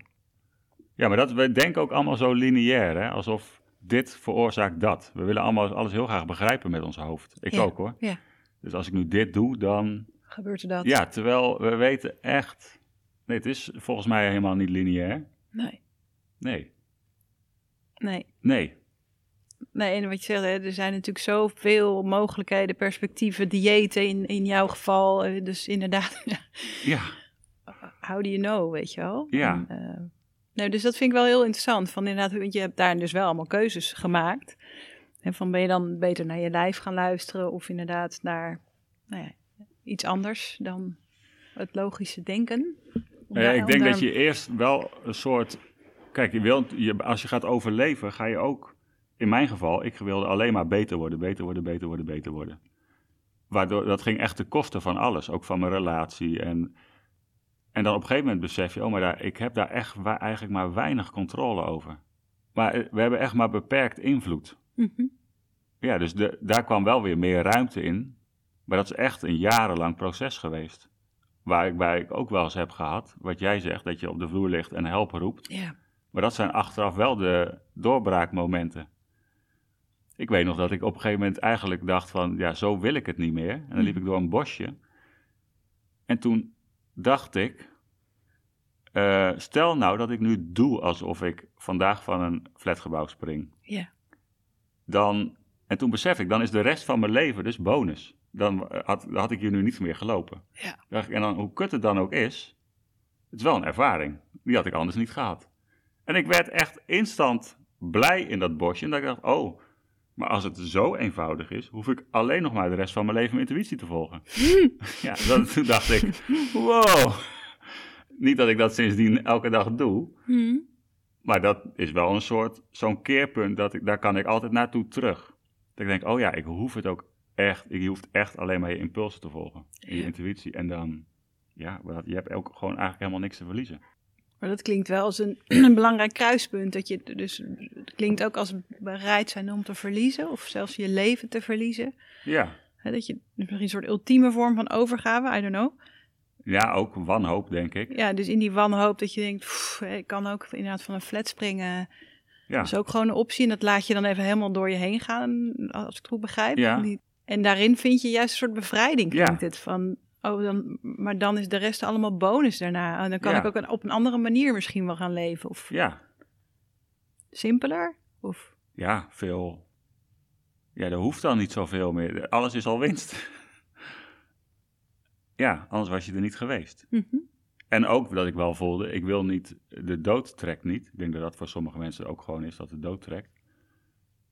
Ja, maar dat, we denken ook allemaal zo lineair, hè? alsof dit veroorzaakt dat. We willen allemaal alles heel graag begrijpen met ons hoofd. Ik Ja, ook hoor. ja. Dus als ik nu dit doe, dan... Gebeurt er dat? Ja, terwijl we weten echt... Nee, het is volgens mij helemaal niet lineair. Nee. Nee, Nee. nee. Nee, en wat je zegt, hè, er zijn natuurlijk zoveel mogelijkheden, perspectieven, diëten in, in jouw geval. eh, Dus inderdaad, Ja, how do you know, weet je wel? Ja. En, eh, nou, dus dat vind ik wel heel interessant. Van inderdaad, want je hebt daar dus wel allemaal keuzes gemaakt. En van ben je dan beter naar je lijf gaan luisteren of inderdaad naar nou ja, iets anders dan het logische denken? Om Eh, ik denk daar- dat je eerst wel een soort... Kijk, je wilt, je, als je gaat overleven, ga je ook... In mijn geval, ik wilde alleen maar beter worden, beter worden, beter worden, beter worden. Waardoor, dat ging echt ten koste van alles, ook van mijn relatie. En, en dan op een gegeven moment besef je, oh, maar daar, ik heb daar echt eigenlijk maar weinig controle over. Maar eh, we hebben echt maar beperkt invloed. Mhm. Ja, dus de, daar kwam wel weer meer ruimte in. Maar dat is echt een jarenlang proces geweest. Waar ik, waar ik ook wel eens heb gehad, wat jij zegt, dat je op de vloer ligt en help roept. Ja. Maar dat zijn achteraf wel de doorbraakmomenten. Ik weet nog dat ik op een gegeven moment eigenlijk dacht van, ja, zo wil ik het niet meer. En dan liep ik door een bosje. En toen dacht ik, eh, stel nou dat ik nu doe alsof ik vandaag van een flatgebouw spring Ja. dan, en toen besef ik, dan is de rest van mijn leven dus bonus. Dan eh, had, had ik hier nu niet meer gelopen. Ja. Dacht ik, En dan, hoe kut het dan ook is, het is wel een ervaring. Die had ik anders niet gehad. En ik werd echt instant blij in dat bosje. En dat ik dacht, oh, maar als het zo eenvoudig is, hoef ik alleen nog maar de rest van mijn leven mijn intuïtie te volgen. ja, dat, toen dacht ik, wow. Niet dat ik dat sindsdien elke dag doe, Mhm. maar dat is wel een soort, zo'n keerpunt, dat ik, daar kan ik altijd naartoe terug. Dat ik denk, oh ja, ik hoef het ook echt, je hoeft echt alleen maar je impulsen te volgen. En je Ja. intuïtie. En dan, ja, je hebt ook gewoon eigenlijk helemaal niks te verliezen. Maar dat klinkt wel als een, een belangrijk kruispunt. Dat je dus, het klinkt ook als bereid zijn om te verliezen, of zelfs je leven te verliezen. Ja, dat je misschien een soort ultieme vorm van overgave, I don't know. ja ook wanhoop, denk ik. Ja, dus in die wanhoop dat je denkt, "Pff, ik kan ook inderdaad van een flat springen. Ja, Dat is ook gewoon een optie. En dat laat je dan even helemaal door je heen gaan, als ik het goed begrijp. Ja. En daarin vind je juist een soort bevrijding, Ja. klinkt het. Van, oh, dan, maar dan is de rest allemaal bonus daarna. En dan kan Ja. ik ook een- op een andere manier misschien wel gaan leven. Of ja, simpeler. Of, ja, veel. Ja, er hoeft dan niet zoveel meer. Alles is al winst. ja, anders was je er niet geweest. Mhm. En ook dat ik wel voelde, ik wil niet, de dood trekt niet. Ik denk dat dat voor sommige mensen ook gewoon is, dat de dood trekt.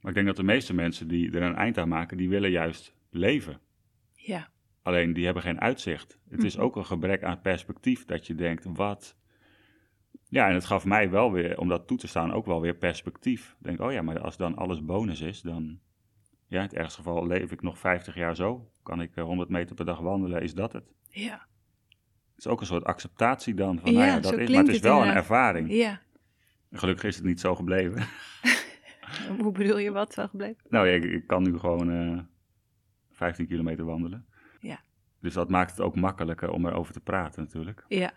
Maar ik denk dat de meeste mensen die er een eind aan maken, die willen juist leven. ja. Alleen die hebben geen uitzicht. Het is Mhm. ook een gebrek aan perspectief dat je denkt, wat? Ja, en het gaf mij wel weer, om dat toe te staan, ook wel weer perspectief. Ik denk, oh ja, maar als dan alles bonus is, dan... Ja, in het ergste geval leef ik nog 50 jaar zo. Kan ik eh, 100 meter per dag wandelen, is dat het? Ja. Het is ook een soort acceptatie dan van, Ja, nou ja, zo dat is, maar het is het wel een ervaring. ja. Gelukkig is het niet zo gebleven. Hoe bedoel je wat wel gebleven? nou ja, ik, ik kan nu gewoon eh 15 kilometer wandelen. Dus dat maakt het ook makkelijker om erover te praten natuurlijk. Ja.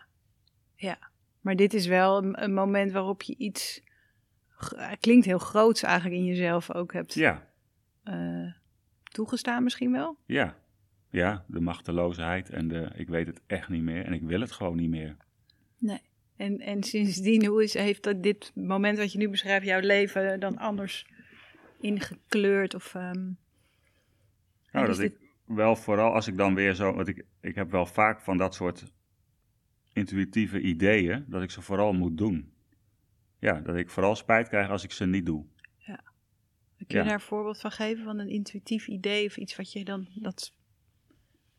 Ja. Maar dit is wel een, een moment waarop je iets... Het klinkt heel groots eigenlijk in jezelf ook hebt Ja, eh, toegestaan misschien wel. ja. Ja, de machteloosheid en de ik weet het echt niet meer en ik wil het gewoon niet meer. Nee. En, en sindsdien, hoe is, heeft dat dit moment wat je nu beschrijft, jouw leven dan anders ingekleurd? Of, ehm, Nou, dat ik wel vooral als ik dan weer zo, want ik, ik heb wel vaak van dat soort intuïtieve ideeën, dat ik ze vooral moet doen. Ja, dat ik vooral spijt krijg als ik ze niet doe. kun je Ja. daar een voorbeeld van geven van een intuïtief idee of iets wat je dan dat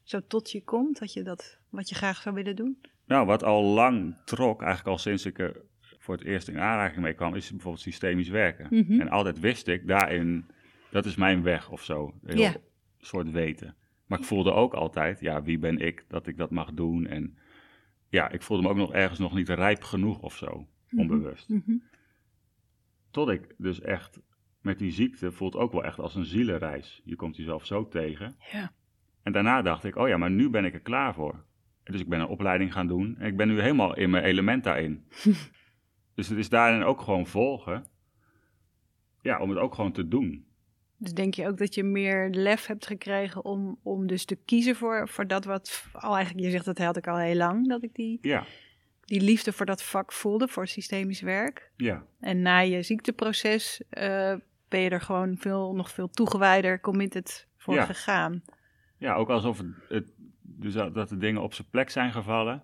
zo tot je komt, dat je dat wat je graag zou willen doen? Nou, wat al lang trok, eigenlijk al sinds ik er voor het eerst in aanraking mee kwam, is bijvoorbeeld systemisch werken. Mhm. En altijd wist ik daarin, dat is mijn weg of zo. Heel Ja. Soort weten. Maar ik voelde ook altijd, ja, wie ben ik dat ik dat mag doen? En ja, ik voelde me ook nog ergens nog niet rijp genoeg of zo, onbewust. Mhm. Tot ik dus echt met die ziekte voelt ook wel echt als een zielenreis. Je komt jezelf zo tegen. Ja. En daarna dacht ik, oh ja, maar nu ben ik er klaar voor. Dus ik ben een opleiding gaan doen en ik ben nu helemaal in mijn element daarin. Dus het is daarin ook gewoon volgen. Ja, om het ook gewoon te doen. Dus denk je ook dat je meer lef hebt gekregen om, om dus te kiezen voor, voor dat wat al eigenlijk, je zegt dat had ik al heel lang, dat ik die, Ja, die liefde voor dat vak voelde, voor systemisch werk. ja, En na je ziekteproces eh, ben je er gewoon veel, nog veel toegewijder, committed voor Ja. gegaan. ja ook alsof het, het- dus dat dat de dingen op zijn plek zijn gevallen.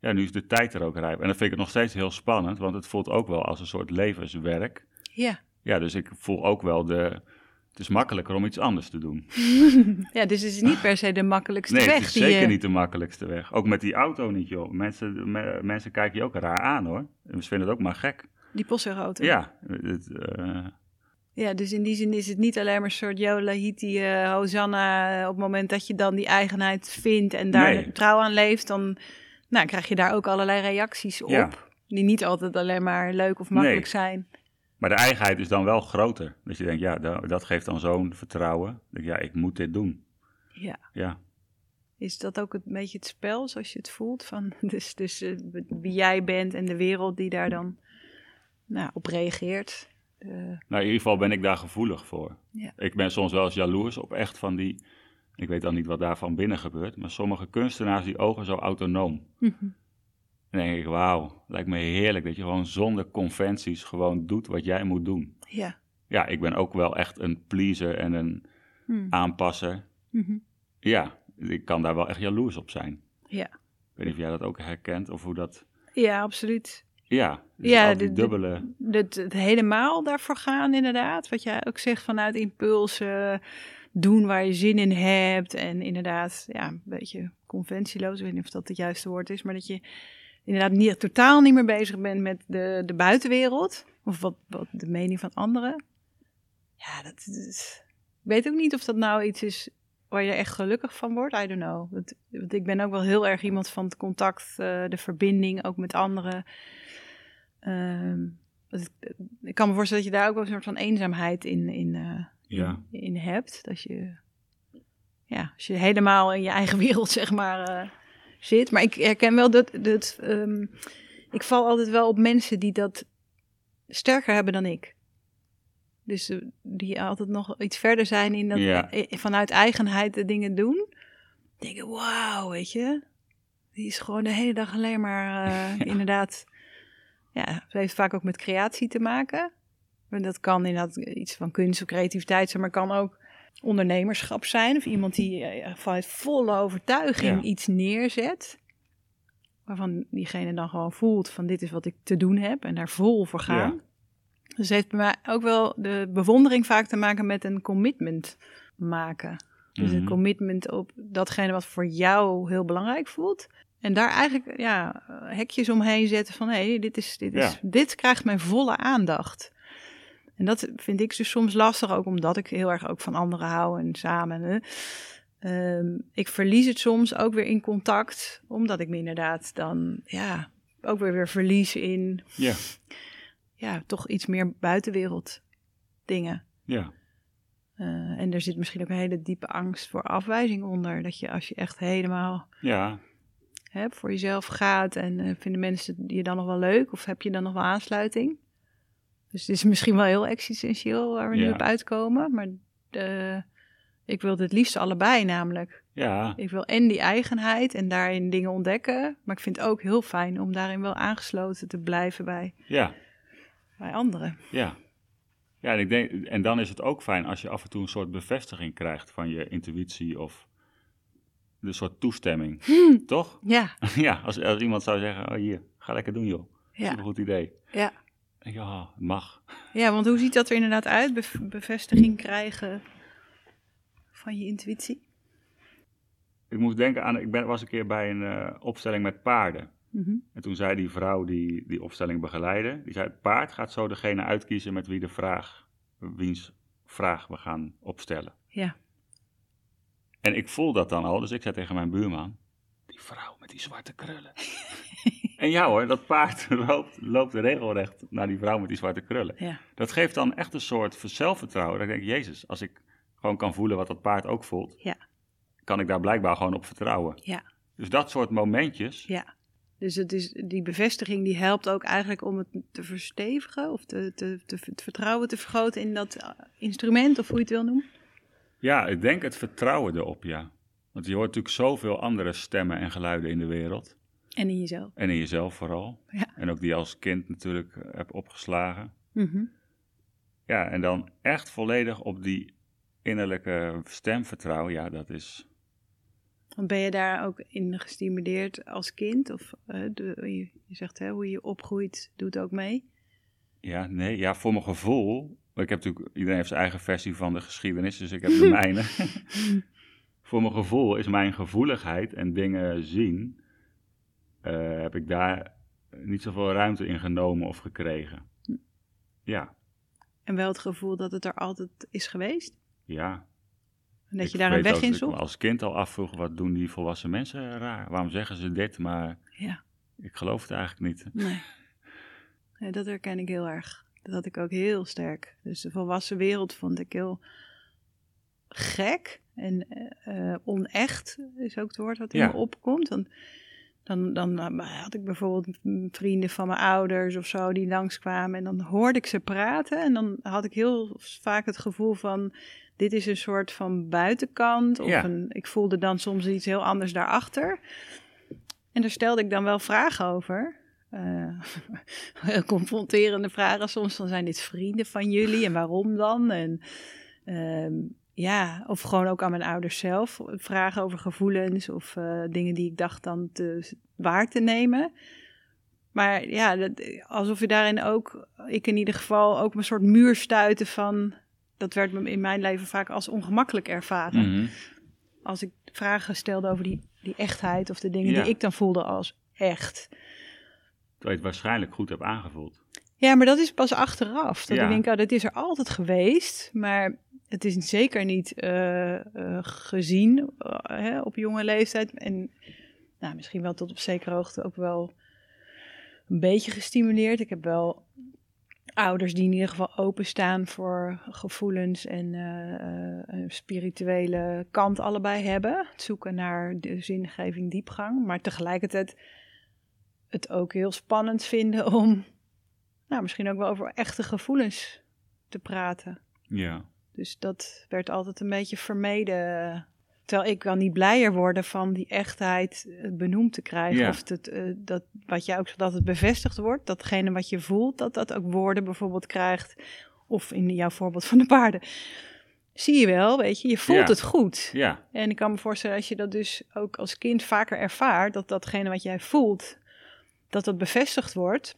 Ja, nu is de tijd er ook rijp. En dat vind ik nog steeds heel spannend, want het voelt ook wel als een soort levenswerk. Ja. Ja, dus ik voel ook wel de... Het is makkelijker om iets anders te doen. ja, dus het is niet per se de makkelijkste Nee, weg. het is die zeker je- niet de makkelijkste weg. Ook met die auto niet, joh. Mensen, me- mensen kijken je ook raar aan, hoor. En ze vinden het ook maar gek. Die postzegelauto. Ja, het, eh, Ja, dus in die zin is het niet alleen maar een soort Jolahiti, eh Hosanna. eh, Op het moment dat je dan die eigenheid vindt en daar Nee. trouw aan leeft, dan nou, krijg je daar ook allerlei reacties op. Ja. Die niet altijd alleen maar leuk of makkelijk Nee. zijn. Maar de eigenheid is dan wel groter. Dat je denkt, ja, da- dat geeft dan zo'n vertrouwen. Ik denk, ja, ik moet dit doen. Ja. Ja, Is dat ook een beetje het spel zoals je het voelt? Van, dus dus eh, wie jij bent en de wereld die daar dan nou, op reageert. Eh, nou, in ieder geval ben ik daar gevoelig voor. Ja. Ik ben soms wel eens jaloers op echt van die... Ik weet dan niet wat daar van binnen gebeurt. Maar sommige kunstenaars, die ogen zo autonoom. mhm. Dan denk ik, wauw, lijkt me heerlijk dat je gewoon zonder conventies gewoon doet wat jij moet doen. Ja. Ja, ik ben ook wel echt een pleaser en een Hm. aanpasser. Mhm. Ja, ik kan daar wel echt jaloers op zijn. Ja. Ik weet niet of jij dat ook herkent of hoe dat... ja, absoluut. Ja, dus Ja, die dubbele... Het, het helemaal daarvoor gaan, inderdaad. Wat jij ook zegt vanuit impulsen, doen waar je zin in hebt. En inderdaad, ja, een beetje conventieloos. Ik weet niet of dat het juiste woord is, maar dat je inderdaad niet, totaal niet meer bezig bent met de, de buitenwereld. Of wat, wat de mening van anderen. Ja, dat is. Ik weet ook niet of dat nou iets is waar je echt gelukkig van wordt. I don't know. Want, want ik ben ook wel heel erg iemand van het contact, eh, de verbinding ook met anderen. Ehm, dat ik, kan me voorstellen dat je daar ook wel een soort van eenzaamheid in, in, eh, Ja. in, in hebt. Dat je, ja, als je helemaal in je eigen wereld, zeg maar, eh, zit. Maar ik herken wel dat, dat ehm, ik val altijd wel op mensen die dat sterker hebben dan ik. Dus eh, die altijd nog iets verder zijn in dat Ja. eh, vanuit eigenheid de dingen doen. Denken, wauw, weet je. Die is gewoon de hele dag alleen maar eh, inderdaad. Ja, het heeft vaak ook met creatie te maken. En dat kan inderdaad iets van kunst of creativiteit zijn, maar kan ook ondernemerschap zijn. Of iemand die eh, vanuit volle overtuiging Ja. iets neerzet. Waarvan diegene dan gewoon voelt van dit is wat ik te doen heb en daar vol voor gaan. Ja. Dus heeft bij mij ook wel de bewondering vaak te maken met een commitment maken. Dus een Mhm. commitment op datgene wat voor jou heel belangrijk voelt. En daar eigenlijk ja, hekjes omheen zetten van hé, dit, is, dit, is, Ja. dit krijgt mijn volle aandacht. En dat vind ik dus soms lastig, ook omdat ik heel erg ook van anderen hou en samen. Hè. Ehm, ik verlies het soms ook weer in contact, omdat ik me inderdaad dan ja, ook weer, weer verlies in Ja, ja, toch iets meer buitenwereld dingen. ja, Eh, en er zit misschien ook een hele diepe angst voor afwijzing onder. Dat je als je echt helemaal ja, hè, voor jezelf gaat en eh, vinden mensen je dan nog wel leuk of heb je dan nog wel aansluiting? Dus het is misschien wel heel existentieel waar we nu op uitkomen. Maar eh, ik wil het liefst allebei namelijk. ja, Ik wil en die eigenheid en daarin dingen ontdekken. Maar ik vind het ook heel fijn om daarin wel aangesloten te blijven bij, ja, bij anderen. ja. Ja, en, ik denk, en dan is het ook fijn als je af en toe een soort bevestiging krijgt van je intuïtie of een soort toestemming. Toch? Ja, ja, als, als iemand zou zeggen, oh hier, ga lekker doen joh. ja, Een goed idee. ja. Het mag. Ja, want hoe ziet dat er inderdaad uit? Bev- bevestiging krijgen van je intuïtie? Ik moest denken aan, ik ben, was een keer bij een eh, opstelling met paarden. Mhm. En toen zei die vrouw die die opstelling begeleidde, die zei, het paard gaat zo degene uitkiezen met wie de vraag, wiens vraag we gaan opstellen. Ja. En ik voel dat dan al, dus ik zei tegen mijn buurman, die vrouw met die zwarte krullen. en ja hoor, dat paard loopt, loopt regelrecht naar die vrouw met die zwarte krullen. Ja. Dat geeft dan echt een soort zelfvertrouwen. Dat ik denk, jezus, als ik gewoon kan voelen wat dat paard ook voelt, Ja. kan ik daar blijkbaar gewoon op vertrouwen. Ja. Dus dat soort momentjes, Ja. Dus het is, die bevestiging die helpt ook eigenlijk om het te verstevigen of te, te, te, het vertrouwen te vergroten in dat eh, instrument, of hoe je het wil noemen. Ja, ik denk het vertrouwen erop, ja. Want je hoort natuurlijk zoveel andere stemmen en geluiden in de wereld. En in jezelf. En in jezelf vooral. Ja. En ook die als kind natuurlijk eh, hebt opgeslagen. Mhm. Ja, en dan echt volledig op die innerlijke stem vertrouwen, ja, dat is... Want ben je daar ook in gestimuleerd als kind? Of de, je, je zegt hè, hoe je opgroeit doet ook mee. Ja, nee, ja, voor mijn gevoel. Ik heb natuurlijk, iedereen heeft zijn eigen versie van de geschiedenis, dus ik heb de mijne. voor mijn gevoel is mijn gevoeligheid en dingen zien, eh, heb ik daar niet zoveel ruimte in genomen of gekregen. Ja, En wel het gevoel dat het er altijd is geweest. ja. En dat Ik je daar een weg in ik me zoekt. als kind al afvroeg, wat doen die volwassen mensen raar? Waarom zeggen ze dit? Maar Ja, ik geloof het eigenlijk niet. nee. nee. Dat herken ik heel erg. Dat had ik ook heel sterk. Dus de volwassen wereld vond ik heel gek en eh, eh, onecht, is ook het woord wat in Ja. me opkomt. Dan, dan, dan eh, had ik bijvoorbeeld vrienden van mijn ouders of zo die langskwamen en dan hoorde ik ze praten en dan had ik heel vaak het gevoel van dit is een soort van buitenkant of Ja. een, ik voelde dan soms iets heel anders daarachter. En daar stelde ik dan wel vragen over. Eh, confronterende vragen soms. Dan zijn dit vrienden van jullie en waarom dan? En ehm, ja, of gewoon ook aan mijn ouders zelf. Vragen over gevoelens of eh, dingen die ik dacht dan te, waar te nemen. Maar ja, dat, alsof je daarin ook, ik in ieder geval, ook een soort muur stuiten van... Dat werd me in mijn leven vaak als ongemakkelijk ervaren Mhm. als ik vragen stelde over die, die echtheid of de dingen Ja. die ik dan voelde als echt. Terwijl je het waarschijnlijk goed hebt aangevoeld. Ja, maar dat is pas achteraf. Dat Ja. ik denk, oh, dat is er altijd geweest, maar het is zeker niet eh, eh, gezien eh, hè, op jonge leeftijd. En nou, misschien wel tot op zekere hoogte ook wel een beetje gestimuleerd. Ik heb wel ouders die in ieder geval openstaan voor gevoelens en een spirituele kant allebei hebben. Het zoeken naar de zingeving, diepgang. Maar tegelijkertijd het ook heel spannend vinden om nou, misschien ook wel over echte gevoelens te praten. Ja. Dus dat werd altijd een beetje vermeden. Terwijl ik wel niet blijer worden van die echtheid eh, benoemd te krijgen. Ja. Of het, eh, dat, wat jij ook dat het bevestigd wordt. Datgene wat je voelt, dat dat ook woorden bijvoorbeeld krijgt. Of in jouw voorbeeld van de paarden. Zie je wel, weet je, je voelt Ja. het goed. Ja. En ik kan me voorstellen als je dat dus ook als kind vaker ervaart, dat datgene wat jij voelt, dat dat bevestigd wordt,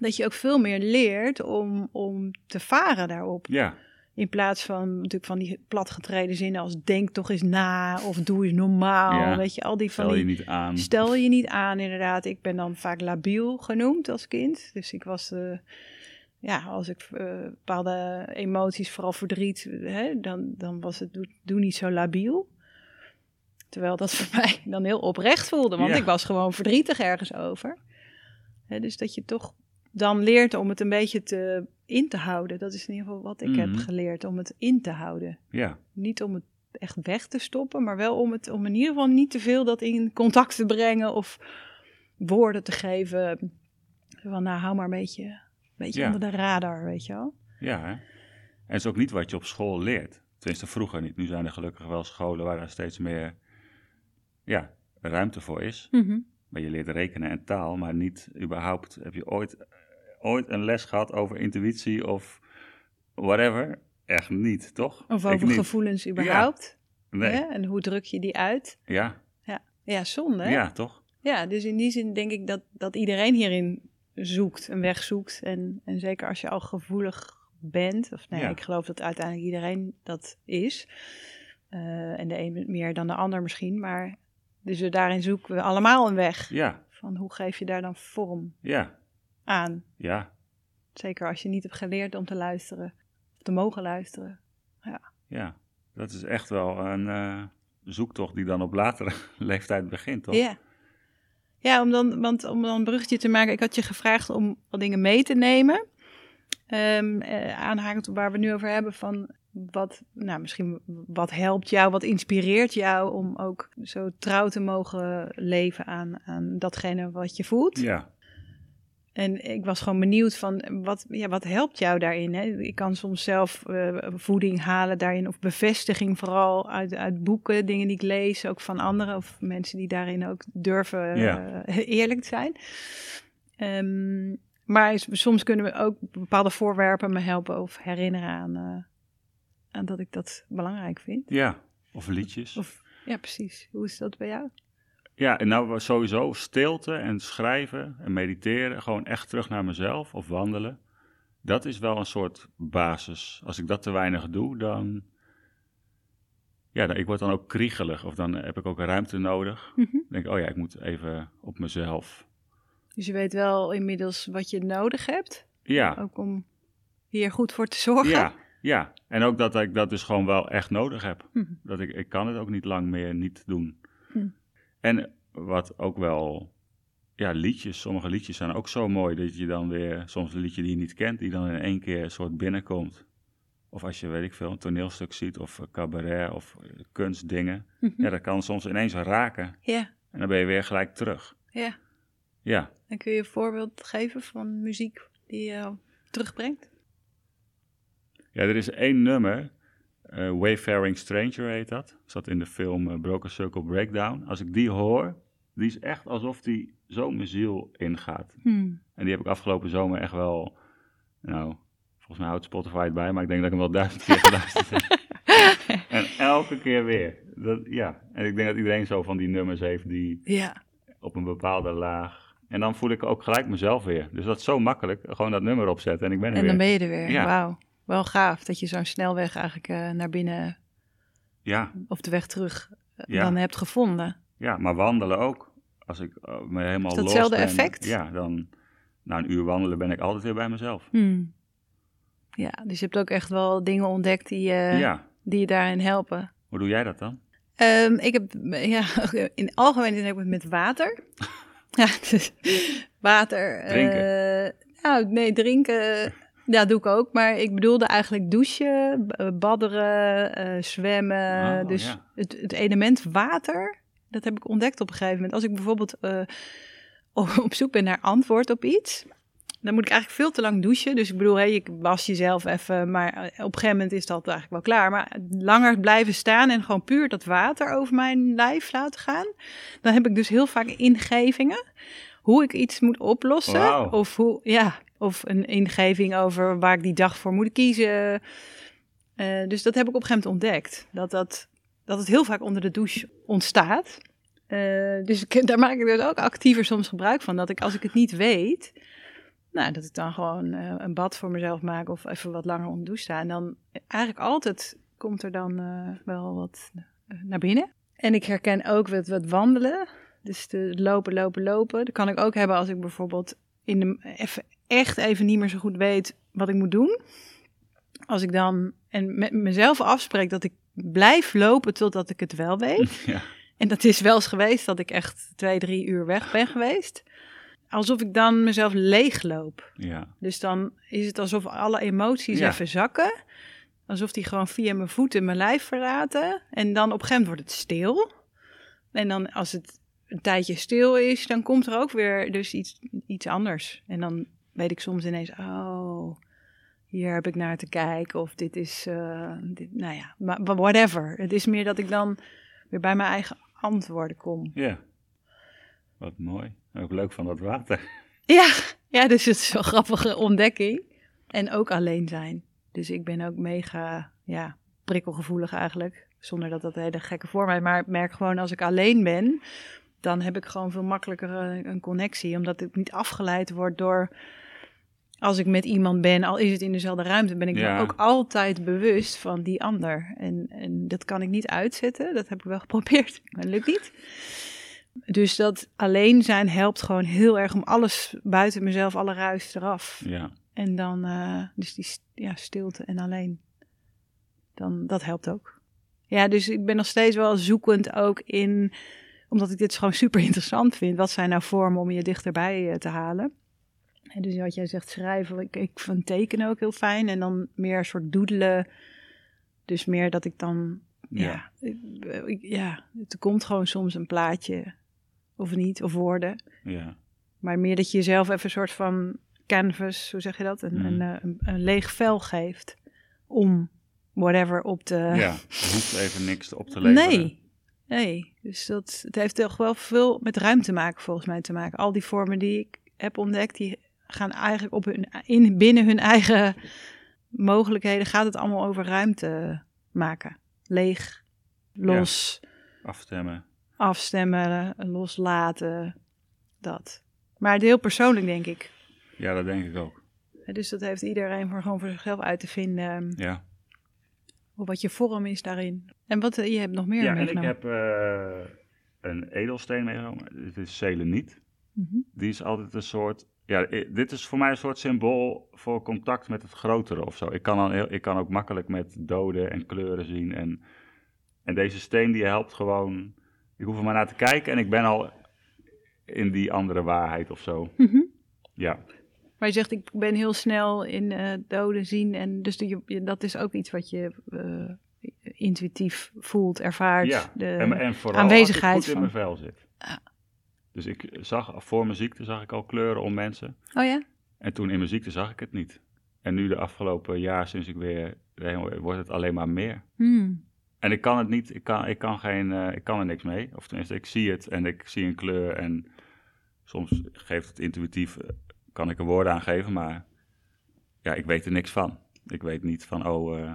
dat je ook veel meer leert om, om te varen daarop. Ja. In plaats van natuurlijk van die platgetreden zinnen als denk toch eens na of doe eens normaal. Ja. Weet je, al die van Stel je die niet aan. Stel je niet aan, inderdaad. Ik ben dan vaak labiel genoemd als kind. Dus ik was, eh, ja, als ik eh, bepaalde emoties, vooral verdriet, hè, dan, dan was het doe, doe niet zo labiel. Terwijl dat voor mij dan heel oprecht voelde, want Ja. ik was gewoon verdrietig ergens over. Hè, dus dat je toch dan leert om het een beetje te, in te houden. Dat is in ieder geval wat ik heb Mhm. geleerd, om het in te houden Ja. niet om het echt weg te stoppen, maar wel om het om in ieder geval niet te veel dat in contact te brengen of woorden te geven. Van nou, hou maar een beetje, een beetje Ja. onder de radar, weet je wel. Ja, hè? En het is ook niet wat je op school leert. Tenminste, vroeger niet. Nu zijn er gelukkig wel scholen waar er steeds meer ja, ruimte voor is. Maar je leert rekenen en taal, maar niet überhaupt. Heb je ooit, ooit een les gehad over intuïtie of whatever? Echt niet, toch? Of over niet. gevoelens überhaupt. Nee. Hè? En hoe druk je die uit? Ja, Ja, zonde. hè? ja, toch? Ja, dus in die zin denk ik dat, dat iedereen hierin zoekt, een weg zoekt. En, en zeker als je al gevoelig bent, of nee, Ja. ik geloof dat uiteindelijk iedereen dat is. Eh, en de een meer dan de ander misschien, maar dus daarin zoeken we allemaal een weg. Ja, Van hoe geef je daar dan vorm ja, aan? ja, Zeker als je niet hebt geleerd om te luisteren, of te mogen luisteren. ja. Dat is echt wel een eh, zoektocht die dan op latere leeftijd begint, toch? Ja. Ja, om dan, want om dan een bruggetje te maken, ik had je gevraagd om wat dingen mee te nemen. Ehm eh, aanhakend op waar we het nu over hebben, van wat, nou, misschien wat helpt jou, wat inspireert jou om ook zo trouw te mogen leven aan, aan datgene wat je voelt. Ja, En ik was gewoon benieuwd van wat, ja, wat helpt jou daarin? Hè? Ik kan soms zelf eh, voeding halen daarin, of bevestiging vooral uit, uit boeken, dingen die ik lees, ook van anderen of mensen die daarin ook durven Ja. eh, eerlijk zijn. Ehm, maar soms kunnen we ook bepaalde voorwerpen me helpen of herinneren aan, eh, aan dat ik dat belangrijk vind. ja. Of liedjes. Of, ja, precies. Hoe is dat bij jou? Ja, en nou sowieso stilte en schrijven en mediteren. Gewoon echt terug naar mezelf of wandelen. Dat is wel een soort basis. Als ik dat te weinig doe, dan... Ja, dan, ik word dan ook kriegelig. Of dan heb ik ook ruimte nodig. Dan denk ik, oh ja, ik moet even op mezelf. Dus je weet wel inmiddels wat je nodig hebt, Ja, ook om hier goed voor te zorgen. ja, ja. En ook dat ik dat dus gewoon wel echt nodig heb. Mhm. Dat ik, ik kan het ook niet lang meer niet doen. Hm. En wat ook wel, ja, liedjes, sommige liedjes zijn ook zo mooi dat je dan weer, soms een liedje die je niet kent, die dan in één keer een soort binnenkomt. Of als je, weet ik veel, een toneelstuk ziet of cabaret of eh, kunstdingen. Mhm. Ja, dat kan soms ineens raken Ja, en dan ben je weer gelijk terug. ja. Ja, En kun je een voorbeeld geven van muziek die je terugbrengt? Ja er is één nummer, eh, Wayfaring Stranger heet dat. Zat in de film eh, Broken Circle Breakdown. Als ik die hoor, die is echt alsof die zo mijn ziel ingaat. Hmm. En die heb ik afgelopen zomer echt wel, nou, volgens mij houdt Spotify het bij, maar ik denk dat ik hem wel duizend keer geluisterd heb. en elke keer weer. Dat, ja, en ik denk dat iedereen zo van die nummers heeft die Ja, op een bepaalde laag. En dan voel ik ook gelijk mezelf weer. Dus dat is zo makkelijk. Gewoon dat nummer opzetten en ik ben er en weer. dan ben je er weer. Ja. Wauw. Wel gaaf dat je zo'n snelweg eigenlijk eh, naar binnen Ja, of de weg terug eh, Ja. dan hebt gevonden. ja, maar wandelen ook. Als ik eh, me helemaal los datzelfde ben, effect? Ja, dan na een uur wandelen ben ik altijd weer bij mezelf. Hmm. Ja, dus je hebt ook echt wel dingen ontdekt die, ja, die je daarin helpen. hoe doe jij dat dan? Ehm, ik heb ja, in algemeen heb ik het met water. ja, dus water. Drinken? nou, nee, drinken. Ja, doe ik ook. Maar ik bedoelde eigenlijk douchen, eh, badderen, eh, zwemmen. Oh, dus ja. het, het element water, dat heb ik ontdekt op een gegeven moment. Als ik bijvoorbeeld eh, op zoek ben naar antwoord op iets, dan moet ik eigenlijk veel te lang douchen. Dus ik bedoel, hey, je was jezelf even, maar op een gegeven moment is dat eigenlijk wel klaar. Maar langer blijven staan en gewoon puur dat water over mijn lijf laten gaan. Dan heb ik dus heel vaak ingevingen. Hoe ik iets moet oplossen. Of, hoe, ja, of een ingeving over waar ik die dag voor moet kiezen. Eh, dus dat heb ik op een gegeven moment ontdekt. Dat, dat, dat het heel vaak onder de douche ontstaat. Eh, dus daar maak ik dus ook actiever soms gebruik van. Dat ik als ik het niet weet, nou, dat ik dan gewoon eh, een bad voor mezelf maak of even wat langer onder de douche sta. En dan eigenlijk altijd komt er dan wel wat naar binnen. En ik herken ook wat, wat wandelen. Dus de lopen, lopen, lopen. Dat kan ik ook hebben als ik bijvoorbeeld in de, even, echt even niet meer zo goed weet wat ik moet doen. Als ik dan en met mezelf afspreek dat ik blijf lopen totdat ik het wel weet. Ja. En dat is wel eens geweest dat ik echt twee, drie uur weg ben geweest. Alsof ik dan mezelf leegloop. Ja, Dus dan is het alsof alle emoties Ja. even zakken. Alsof die gewoon via mijn voeten mijn lijf verlaten. En dan op een gegeven moment wordt het stil. En dan als het een tijdje stil is, dan komt er ook weer dus iets, iets anders. En dan weet ik soms ineens, oh, hier heb ik naar te kijken. Of dit is, eh, dit, nou ja, maar whatever. Het is meer dat ik dan weer bij mijn eigen antwoorden kom. ja. Wat mooi. Ook leuk van dat water. Ja, ja, dus het is wel een grappige ontdekking. En ook alleen zijn. Dus ik ben ook mega, ja, prikkelgevoelig eigenlijk. Zonder dat dat hele gekke vorm is. Maar ik merk gewoon als ik alleen ben, dan heb ik gewoon veel makkelijker een, een connectie. Omdat ik niet afgeleid word door, als ik met iemand ben, al is het in dezelfde ruimte, ben ik ook altijd bewust van die ander. En, en dat kan ik niet uitzetten. Dat heb ik wel geprobeerd, maar het lukt niet. Dus dat alleen zijn helpt gewoon heel erg om alles buiten mezelf, alle ruis eraf. Ja, En dan, eh, dus die ja, stilte en alleen. Dan, dat helpt ook. Ja, dus ik ben nog steeds wel zoekend ook in, omdat ik dit gewoon super interessant vind. Wat zijn nou vormen om je dichterbij eh, te halen? Dus wat jij zegt, schrijven. Ik, ik vind tekenen ook heel fijn. En dan meer een soort doedelen. Dus meer dat ik dan, ja, Ja. ik- ja, er komt gewoon soms een plaatje of niet, of woorden. Ja. Maar meer dat je jezelf even een soort van canvas, hoe zeg je dat? Een, een, eh, een, een leeg vel geeft om whatever op te... ja, er hoeft even niks op te leveren. Nee, nee. Dus dat, het heeft toch wel veel met ruimte maken volgens mij te maken. Al die vormen die ik heb ontdekt, die gaan eigenlijk op hun, in, binnen hun eigen mogelijkheden, gaat het allemaal over ruimte maken. Leeg, los, Afstemmen. afstemmen, loslaten, dat. Maar het heel persoonlijk, denk ik. Ja, dat denk ik ook. Dus dat heeft iedereen voor, gewoon voor zichzelf uit te vinden, Ja. wat je vorm is daarin. En wat, eh, je hebt nog meer Ja, en ik heb eh, een edelsteen meegenomen. Het is seleniet. Mhm. Die is altijd een soort. Ja, dit is voor mij een soort symbool voor contact met het grotere of zo. Ik kan, dan heel, ik kan ook makkelijk met doden en kleuren zien. En, en deze steen die helpt gewoon. Ik hoef er maar naar te kijken en ik ben al in die andere waarheid of zo. Mhm. Ja, Maar je zegt, ik ben heel snel in eh, doden zien. En dus je, je- dat is ook iets wat je eh, intuïtief voelt, ervaart. ja. De, en, en vooral aanwezigheid als ik goed in van- mijn vel zit. Dus ik zag, voor mijn ziekte zag ik al kleuren om mensen. oh ja? En toen in mijn ziekte zag ik het niet. En nu de afgelopen jaar, sinds ik weer wordt het alleen maar meer. Hmm. En ik kan het niet, ik kan, ik kan, geen, eh, ik kan er niks mee. Of tenminste, ik zie het en ik zie een kleur en soms geeft het intuïtief, eh, kan ik er woorden aan geven, maar ja, ik weet er niks van. Ik weet niet van, oh, eh,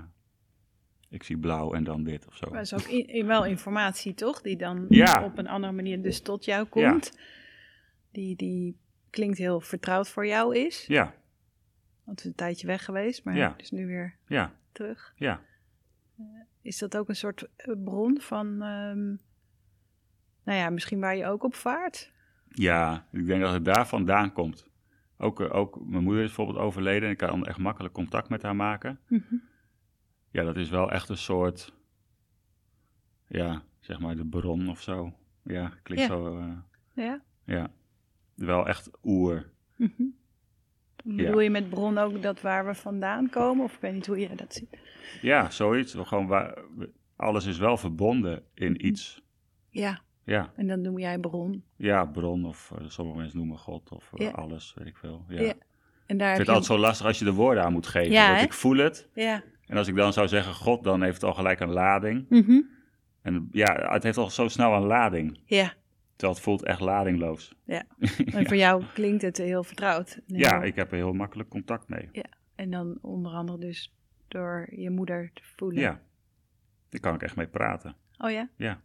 ik zie blauw en dan dit of zo. Maar dat is ook i- i- wel informatie, toch? Die dan Ja. op een andere manier dus tot jou komt. Die, die klinkt heel vertrouwd voor jou is. Ja, Want het is een tijdje weg geweest, maar Ja. het is nu weer ja, terug. ja. Is dat ook een soort eh, bron van, ehm, nou ja, misschien waar je ook op vaart? Ja, ik denk dat het daar vandaan komt. Ook, eh, ook mijn moeder is bijvoorbeeld overleden en ik kan echt makkelijk contact met haar maken. Mhm. Ja, dat is wel echt een soort, ja, zeg maar de bron of zo. Ja, klinkt Ja. zo, eh, Ja? ja. Wel echt oer. Mhm. Bedoel je met bron ook dat waar we vandaan komen? Of ik weet niet hoe je dat ziet. Ja, zoiets. We Gewoon waar, alles is wel verbonden in iets. Ja, Ja, en dan noem jij bron. ja bron of eh, sommige mensen noemen God of eh, Ja. alles, weet ik veel. Ja. Ja, Ik En daar vind heb het altijd zo lastig als je de woorden aan moet geven. Ja, want ik voel het. Ja. En als ik dan zou zeggen God, dan heeft het al gelijk een lading. Mhm. En ja, het heeft al zo snel een lading. Ja. Terwijl het voelt echt ladingloos. Ja. En voor jou klinkt het heel vertrouwd. Ja, ik heb er heel makkelijk contact mee. En dan onder andere dus door je moeder te voelen. Ja, daar kan ik echt mee praten. Oh ja? Ja.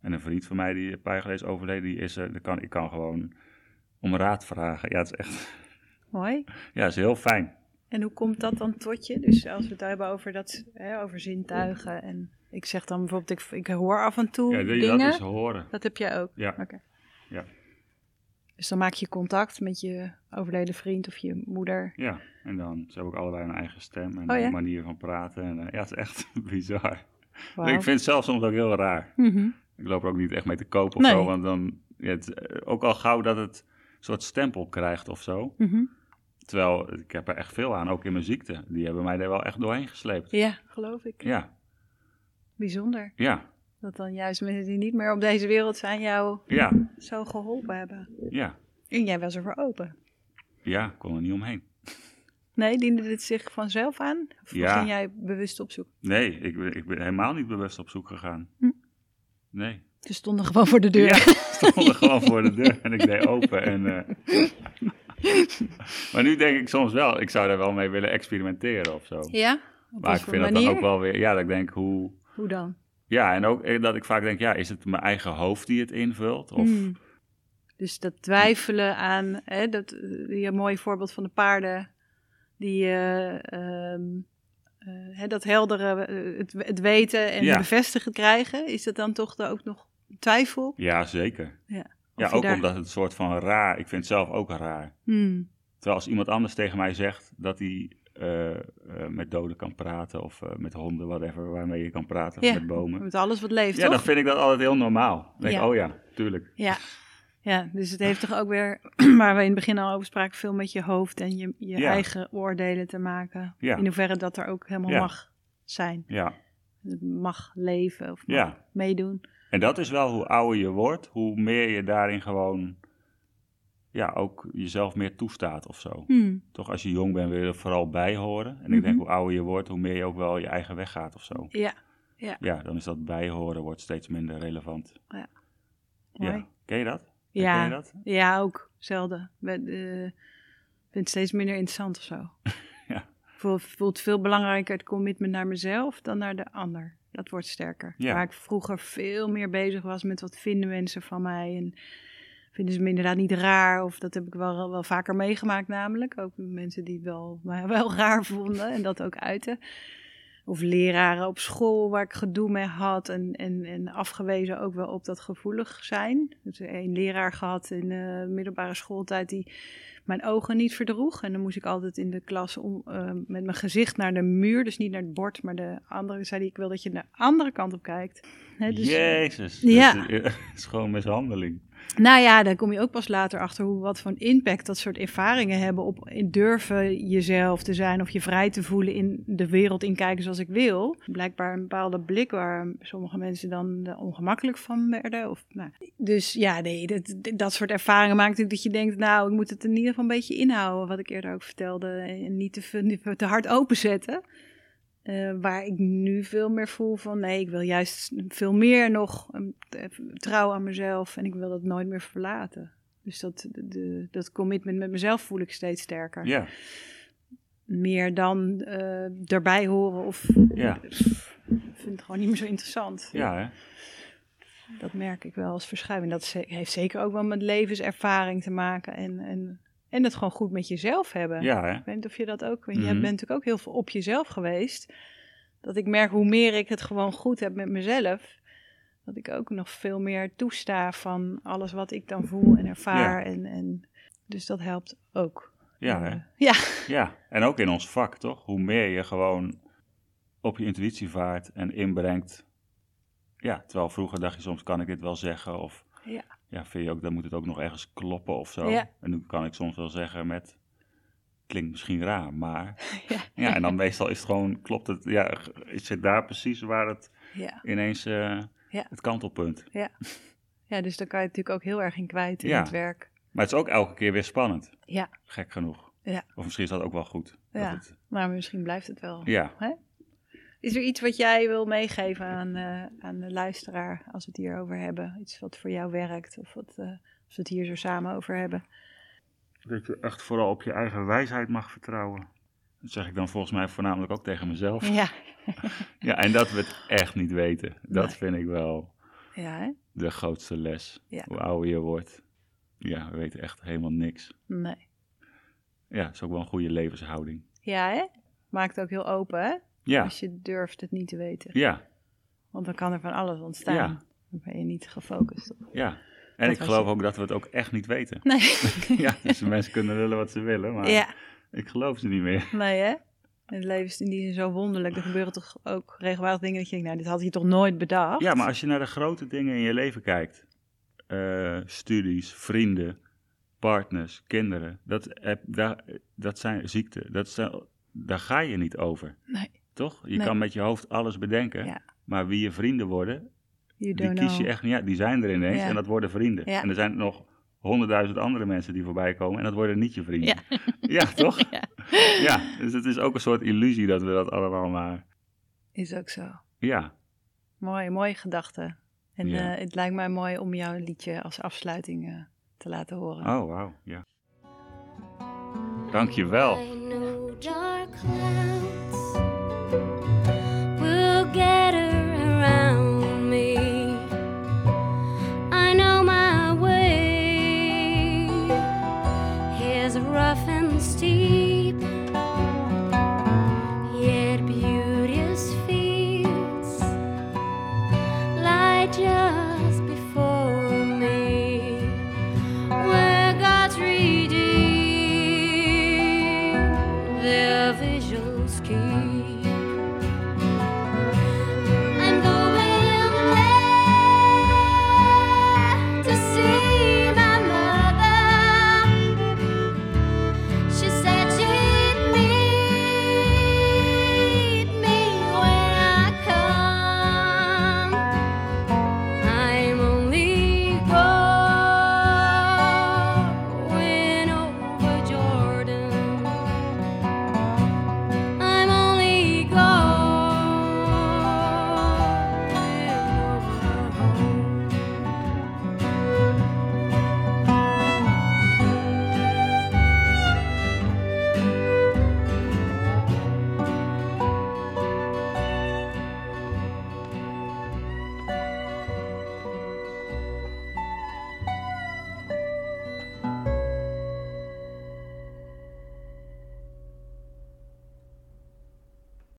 En een vriend van mij die een paar jaar geleden is overleden, die is er. daar kan, ik kan gewoon om raad vragen. Ja, het is echt. Mooi. Ja, het is heel fijn. En hoe komt dat dan tot je? Dus als we het hebben over, dat, hè, over zintuigen. En ik zeg dan bijvoorbeeld, ik, ik hoor af en toe Ja, dingen. dat is horen. Dat heb jij ook? Ja. Ja. Dus dan maak je contact met je overleden vriend of je moeder. Ja, en dan ze hebben ook allebei een eigen stem en Oh, ja? een manier van praten. En, eh, ja, het is echt bizar. Ik vind het zelf soms ook heel raar. Mhm. Ik loop er ook niet echt mee te kopen of Nee. zo, want dan, ja, het, eh, ook al gauw dat het een soort stempel krijgt of zo. Mhm. Terwijl ik heb er echt veel aan, ook in mijn ziekte. Die hebben mij er wel echt doorheen gesleept. Ja, geloof ik. Ja, Bijzonder. ja, Dat dan juist mensen die niet meer op deze wereld zijn jou ja, zo geholpen hebben. ja. En jij was ervoor open. Ja, ik kon er niet omheen. Nee, diende dit zich vanzelf aan? Of Ja. ging jij bewust op zoek? Nee, ik, ben- ik ben helemaal niet bewust op zoek gegaan. Hm. Nee. Ze stonden gewoon voor de deur. Ja, ik stond er gewoon voor de deur en ik deed open. En, eh, maar nu denk ik soms wel, ik zou daar wel mee willen experimenteren of zo. Ja? Op Maar ik vind dat manier? dan ook wel weer, ja, dat ik denk hoe... Hoe dan? Ja, en ook eh, dat ik vaak denk, ja, is het mijn eigen hoofd die het invult? Of, Hmm. Dus dat twijfelen aan, hè, dat, eh, je mooie voorbeeld van de paarden, die, eh, ehm, eh, hè, dat heldere, het, het weten en Ja. bevestigen krijgen, is dat dan toch ook nog twijfel? Ja, zeker. Ja. Ja, ook daar- omdat het een soort van raar, ik vind het zelf ook raar. Hmm. Terwijl als iemand anders tegen mij zegt dat hij eh, eh, met doden kan praten of eh, met honden, whatever, waarmee je kan praten, Ja, of met bomen. Met alles wat leeft, Ja, toch? dan vind ik dat altijd heel normaal. Dan denk ik, oh ja, tuurlijk. Ja. ja, dus het heeft toch ook weer, waar we in het begin al over spraken, veel met je hoofd en je, je Ja. eigen oordelen te maken. In hoeverre dat er ook helemaal mag zijn. Ja, mag leven of mag Ja. meedoen. En dat is wel hoe ouder je wordt, hoe meer je daarin gewoon, ja, ook jezelf meer toestaat of zo. Hmm. Toch als je jong bent wil je er vooral bij horen. En ik denk Mhm. hoe ouder je wordt, hoe meer je ook wel je eigen weg gaat of zo. Ja, Ja, dan is dat bijhoren wordt steeds minder relevant. mooi. Ja. Ken je dat? Ken Ja, je dat? ja ook. Zelden. Ik eh, vind het steeds minder interessant of zo. Ja. Voelt, voelt veel belangrijker het commitment naar mezelf dan naar de ander. Dat wordt sterker. Ja. Waar ik vroeger veel meer bezig was met wat vinden mensen van mij. En vinden ze me inderdaad niet raar. Of dat heb ik wel, wel vaker meegemaakt namelijk. Ook mensen die wel, mij wel raar vonden en dat ook uiten. Of leraren op school waar ik gedoe mee had. En, en, en afgewezen ook wel op dat gevoelig zijn. Dus een leraar gehad in de middelbare schooltijd die mijn ogen niet verdroeg. En dan moest ik altijd in de klas om, eh, met mijn gezicht naar de muur. Dus niet naar het bord, maar de andere. Zei die, ik wil dat je de andere kant op kijkt. Dus, Jezus, Ja. dat is, is gewoon mishandeling. Nou ja, daar kom je ook pas later achter hoe wat voor impact dat soort ervaringen hebben op in durven jezelf te zijn of je vrij te voelen in de wereld inkijken zoals ik wil. Blijkbaar een bepaalde blik waar sommige mensen dan eh, ongemakkelijk van werden. Of, nou. Dus ja, nee, dat, dat soort ervaringen maakt natuurlijk dat je denkt, nou, ik moet het in ieder geval een beetje inhouden, wat ik eerder ook vertelde, en niet te, te hard openzetten. Eh, waar ik nu veel meer voel van nee, ik wil juist veel meer nog um, eh, trouw aan mezelf en ik wil dat nooit meer verlaten. Dus dat, de, dat commitment met mezelf voel ik steeds sterker. Ja, Meer dan eh, erbij horen of Ja. pff, ik vind het gewoon niet meer zo interessant. ja hè? Dat merk ik wel als verschuiving. Dat heeft zeker ook wel met levenservaring te maken en, en, en het gewoon goed met jezelf hebben. Ja, hè? Ik weet niet of je dat ook... want Je bent natuurlijk ook heel veel op jezelf geweest. Dat ik merk hoe meer ik het gewoon goed heb met mezelf... dat ik ook nog veel meer toesta van alles wat ik dan voel en ervaar. En, en, dus dat helpt ook. Ja, Eh, hè? ja. Ja, en ook in ons vak, toch? Hoe meer je gewoon op je intuïtie vaart en inbrengt. Ja, terwijl vroeger dacht je soms, kan ik dit wel zeggen? Of Ja. Ja, vind je ook, dan moet het ook nog ergens kloppen of zo. Ja. En nu kan ik soms wel zeggen met, klinkt misschien raar, maar... Ja. Ja, en dan meestal is het gewoon, klopt het, ja, is het daar precies waar het Ja. ineens Ja. het kantelpunt. ja, dus daar kan je natuurlijk ook heel erg in kwijt in Ja. het werk. Maar het is ook elke keer weer spannend, Ja, gek genoeg. Ja. Of misschien is dat ook wel goed. Ja. het- maar misschien blijft het wel. ja. Is er iets wat jij wil meegeven aan, eh, aan de luisteraar als we het hierover hebben? Iets wat voor jou werkt of wat, eh, als we het hier zo samen over hebben? Dat je echt vooral op je eigen wijsheid mag vertrouwen. Dat zeg ik dan volgens mij voornamelijk ook tegen mezelf. Ja, Ja, en dat we het echt niet weten. Dat Nee. vind ik wel ja hè? de grootste les. Ja. Hoe ouder je wordt. Ja, we weten echt helemaal niks. Nee. Ja, dat is ook wel een goede levenshouding. Ja, hè? Maakt ook heel open, hè? Ja, Als je durft het niet te weten. ja, Want dan kan er van alles ontstaan. Ja. Dan ben je niet gefocust op. ja. En Dat ik geloof je. ook dat we het ook echt niet weten. Nee. Ja, dus mensen kunnen willen wat ze willen, maar ja, ik geloof ze niet meer. nee, hè? Het leven is in die zin zo wonderlijk. Er gebeuren toch ook regelmatig dingen dat je denkt, nou, dit had je toch nooit bedacht? Ja, maar als je naar de grote dingen in je leven kijkt, eh, studies, vrienden, partners, kinderen, dat, dat zijn ziekten, dat daar ga je niet over, Nee, toch? Je Nee. kan met je hoofd alles bedenken, Ja. maar wie je vrienden worden, die kies je echt niet uit. Die zijn er ineens Ja. en dat worden vrienden. Ja. En er zijn nog honderdduizend andere mensen die voorbij komen en dat worden niet je vrienden. Ja. Ja, toch? Ja. Ja, dus het is ook een soort illusie dat we dat allemaal maar... Is ook zo. Ja, Mooi, mooie gedachte. En Ja. eh, het lijkt mij mooi om jouw liedje als afsluiting eh, te laten horen. oh wauw, ja. Dankjewel. I know dark clouds